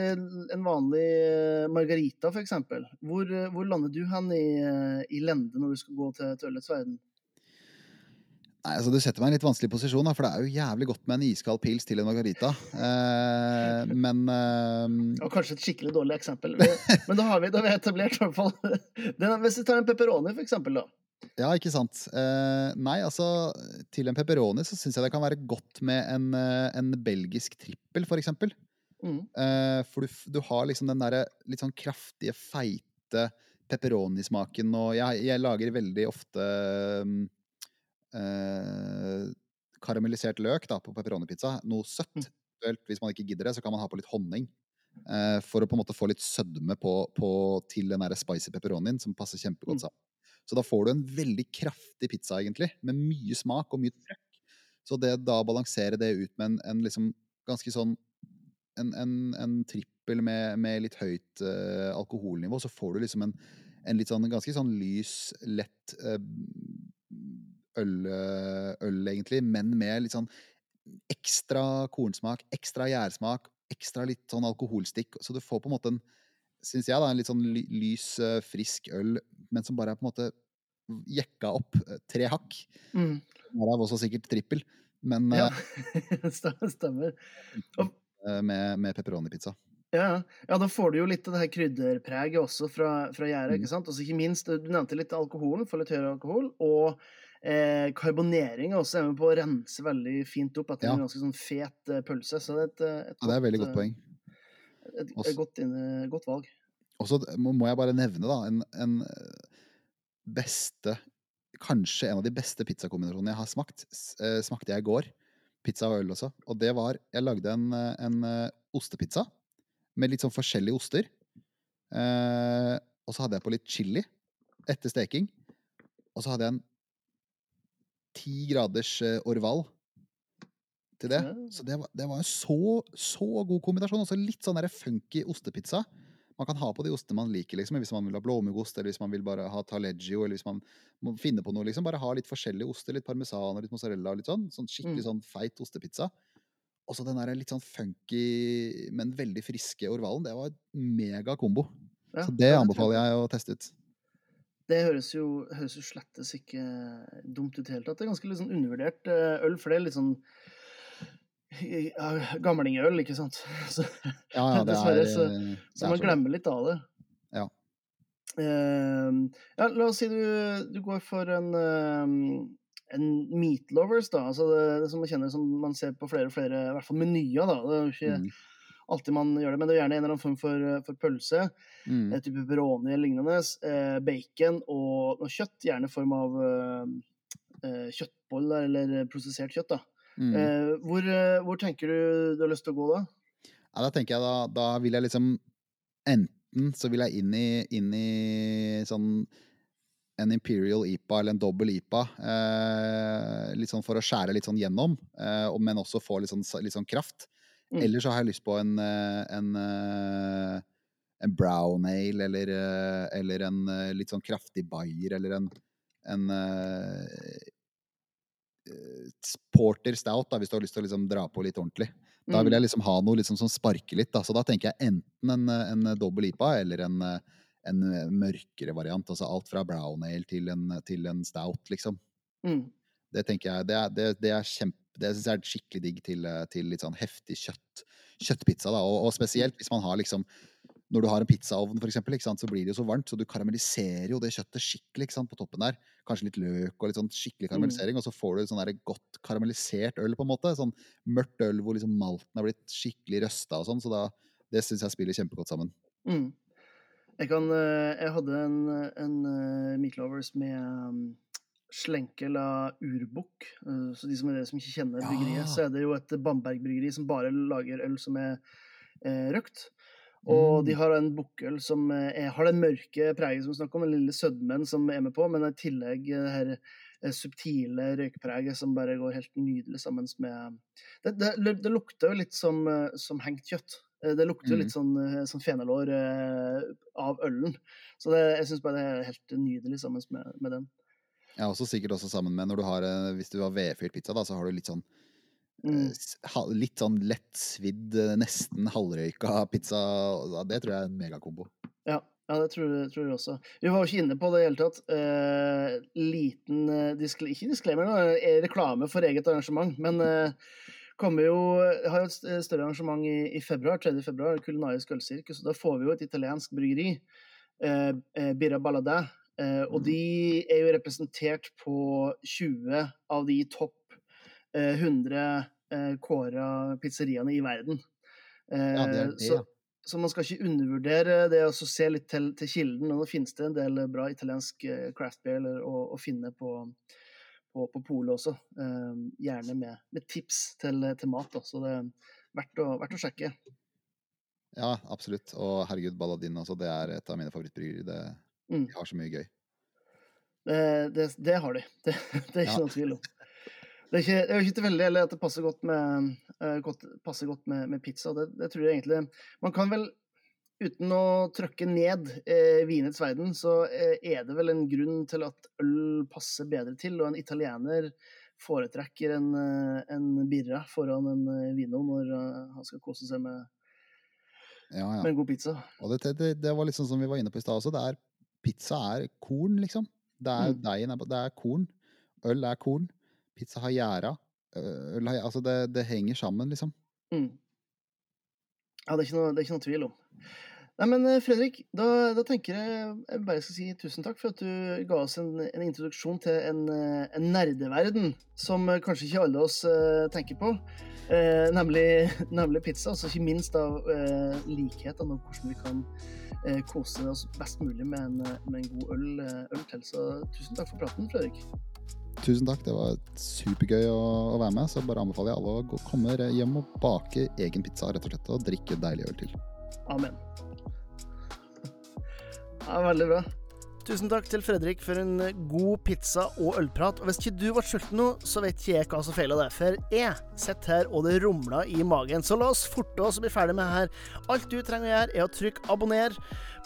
en vanlig eh, margarita, eksempel. Hvor, eh, hvor lander du hen i, eh, i lende når du skal gå til, til ølets verden? Nei, altså Du setter meg i en litt vanskelig posisjon, da, for det er jo jævlig godt med en iskald pils til en margarita. Eh, men eh, Og kanskje et skikkelig dårlig eksempel. Men da har vi, da vi etablert i hvert fall den, Hvis vi tar en pepperoni, for eksempel, da. Ja, ikke sant. Eh, nei, altså til en pepperoni så syns jeg det kan være godt med en, eh, en belgisk trippel, for eksempel. Mm. Eh, for du, du har liksom den derre litt sånn kraftige, feite pepperonismaken, og jeg, jeg lager veldig ofte mm, eh, karamellisert løk da, på pepperonipizza. Noe søtt. Mm. Hvis man ikke gidder det, så kan man ha på litt honning. Eh, for å på en måte få litt sødme på, på, til den der spicy pepperonien, som passer kjempegodt Mm. sammen. Så da får du en veldig kraftig pizza, egentlig, med mye smak og mye trøkk. Så det da balanserer balansere det ut med en, en liksom ganske sånn en, en, en trippel med, med litt høyt uh, alkoholnivå, så får du liksom en, en litt sånn ganske sånn lys, lett eh, øl, eh, øl, egentlig, men med litt sånn ekstra kornsmak, ekstra gjærsmak, ekstra litt sånn alkoholstikk. Så du får på en måte en, syns jeg, da, en litt sånn lys, eh, frisk øl, men som bare er på en måte jekka opp eh, tre hakk. Mm. Er også sikkert trippel, men Ja, stemmer. Og, med, med pepperonipizza. Ja, ja, da får du jo litt av det her krydderpreget også fra, fra gjæret. Mm. ikke sant? Også ikke minst, Du nevnte litt alkoholen, for litt høyere alkohol. Og eh, karbonering er også med på å rense veldig fint opp etter Ja. en ganske sånn fet eh, pølse. Så det er et, eh, et, Ja, det er et veldig godt eh, poeng. Et, et, Også- godt, godt valg. Og så må jeg bare nevne da, en, en eh, beste Kanskje en av de beste pizzakombinasjonene jeg har smakt, eh, smakte jeg i går. Pizza og øl også. Og det var Jeg lagde en, eh, en eh, ostepizza med litt sånn forskjellige oster. Eh, og så hadde jeg på litt chili etter steking. Og så hadde jeg en ti graders eh, orval til det. Så det var, det var en så, så god kombinasjon. Også litt sånn der funky ostepizza. Man kan ha på de ostene man liker, liksom, hvis man vil ha blåmuggost, eller hvis man vil bare ha taleggio, eller hvis man må finne på noe, liksom. Bare ha litt forskjellige oster, litt parmesan og litt mozzarella og litt sånn. Sånn skikkelig Mm. sånn feit ostepizza. Og så den der litt sånn funky, men veldig friske orvalen. Det var en mega kombo. Ja, Så det anbefaler jeg å teste ut. Det høres jo, høres jo slettes ikke dumt ut i det hele tatt. Det er ganske litt sånn undervurdert eh, øl, for det er litt sånn ja, gamlingøl, ikke sant. Så, Ja, ja, det Dessverre, er, så- så, det så er man glemmer litt av det. Ja. Uh, ja, la oss si du, du går for en, uh, en meat lovers, da. Altså det, det som man kjenner som man ser på flere og flere, i hvert fall menyer, da. Det er jo ikke Mm. Alltid man gjør det, men det er gjerne en eller annen form for, for pølse. Mm. Et type pepperoni eller lignende. eh, bacon og noe kjøtt, gjerne i form av eh, eh, kjøttboller eller prosessert kjøtt. da. Mm. Eh, hvor, eh, hvor tenker du du har lyst til å gå da? Ja, da tenker jeg da, da vil jeg liksom Enten så vil jeg inn i, inn i sånn en Imperial IPA eller en dobbel IPA, eh, litt sånn for å skjære litt sånn gjennom, eh, men også få litt sånn, litt sånn kraft. Mm. Eller så har jeg lyst på en, eh, en, eh, en brown ale, eller, eh, eller en litt sånn kraftig bayer, eller en, en porter stout, da, hvis du har lyst til å liksom dra på litt ordentlig. Da vil Mm. jeg liksom ha noe liksom som sparker litt, da. Så da tenker jeg enten en, en dobbel IPA eller en, en mørkere variant. Altså alt fra brown ale til en, til en stout, liksom. Mm. Det tenker jeg, det er, det, det er kjempe Det syns jeg er skikkelig digg til, til litt sånn heftig kjøtt. Kjøttpizza, da. Og, og spesielt hvis man har liksom Når du har en pizzaovn, for eksempel, ikke sant, så blir det jo så varmt, så du karamelliserer jo det kjøttet skikkelig ikke sant, på toppen der. Kanskje litt løk og litt sånn skikkelig karamellisering, og så får du sånn der godt karamellisert øl, på en måte. Sånn mørkt øl hvor liksom malten har blitt skikkelig røsta og sånn. Så da, det syns jeg spiller kjempegodt sammen. Mm. Jeg, kan, eh, jeg hadde en, en eh, Meat Lovers med slenkel av urbukk. Eh, Så de som er dere som ikke kjenner bryggeriet, så er det jo et Bamberg-bryggeri som bare lager øl som er eh, røkt. Og de Mm. har en bukkøl som eh, er, har den mørke preget som vi snakker om, den lille sødmen som er med på, men i tillegg eh, det her subtile røykpreget som bare går helt nydelig sammen med Det, det, det lukter jo litt som, som hengt kjøtt. Det lukter jo Mm. litt sånn, eh, sånn fenalår av ølen. Så det, jeg syns bare det er helt nydelig sammen med, med den. Ja, også sikkert også sammen med når du har eh, Hvis du har vedfyrt pizza, da, så har du litt sånn eh, Mm. Litt sånn lett svidd, nesten halvrøyka pizza. Det tror jeg er en megakombo. Ja, ja det tror, jeg- tror jeg også. Vi var jo ikke inne på det i hele tatt. Eh, liten eh, diskle, Ikke disclaimer, da, eh, reklame for eget arrangement. Men eh, kommer jo har jo et større arrangement i, i februar, 3. februar, Kulinarisk ølsirkus. Da får vi jo et italiensk bryggeri, eh, eh, Birra Balladæ. Eh, og Mhm. de er jo representert på 20 av de topp eh, 100 eh, kåra pizzeriaene i verden. Ja, det er Eh, det, så, så man skal ikke undervurdere det å se litt til, til kilden. Og nå finnes det en del bra italiensk eh, craft beer å, å finne på, på, på polet også. Eh, gjerne med, med tips til, til mat. Da. Så det er verdt å, verdt å sjekke. Ja, absolutt. Og herregud, Balladin også, det er et av mine favorittbryggerier. Mm. De har så mye gøy. Det, det, det har de. Det, det er ikke Ja. noe tvil om. Det er, ikke, det er ikke tilfeldig at det passer godt med, uh, godt, passer godt med, med pizza. Det, det tror jeg egentlig Man kan vel, uten å trøkke ned eh, vinets verden, så eh, er det vel en grunn til at øl passer bedre til, og en italiener foretrekker en, eh, en birra foran en eh, vino når han skal kose seg med, Ja, ja. med en god pizza. Og det, det, det var litt sånn som vi var inne på i stad også. Det er, pizza er korn, liksom. Det er, Mm. Deigen er, det er korn. Øl er korn. Pizza har gjæra. Øl har, altså det, det henger sammen, liksom. Mm. Ja, det er, noe, det er ikke noe tvil om. Nei, men eh, Fredrik, da, da tenker jeg jeg bare skal si tusen takk for at du ga oss en, en introduksjon til en, eh, en nerdeverden som eh, kanskje ikke alle oss uh, tenker på. Uh, nemlig, nemlig pizza, altså ikke minst av uh, likhetene og hvordan vi kan kose oss best mulig med en, med en god øl, øl til. Så tusen takk for praten, Fredrik. Tusen takk, det var supergøy å, å være med. Så bare anbefaler jeg alle å gå, komme hjem og bake egen pizza rett og slett, og drikke deilig øl til. Amen. Ja, veldig bra. Tusen takk til Fredrik for en eh, god pizza og ølprat. Og hvis ikke du ble sulten nå, så vet ikke jeg hva som feiler deg. For jeg sitter her og det rumler i magen. Så la oss forte oss og bli ferdig med det her. Alt du trenger å gjøre, er å trykke abonner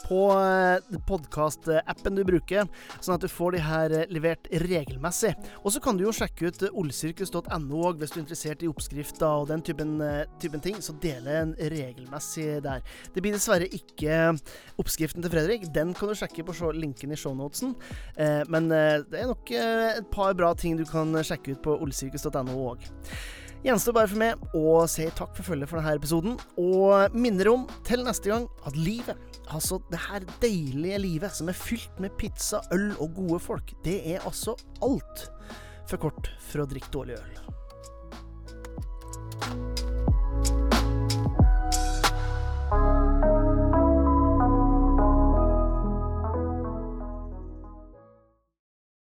på eh, podkast-appen du bruker, sånn at du får de her eh, levert regelmessig. Og så kan du jo sjekke ut olsirkus.no òg, hvis du er interessert i oppskrifter og den typen, typen ting. Så deler en regelmessig der. Det blir dessverre ikke oppskriften til Fredrik. Den kan du sjekke på linken i shownotesen. Men det er nok et par bra ting du kan sjekke ut på olsirkus.no òg. Gjenstår bare for meg å si takk for følget for denne episoden, og minner om til neste gang at livet, Altså, det her deilige livet som er fylt med pizza, øl og gode folk, det er altså alt for kort for å drikke dårlig øl.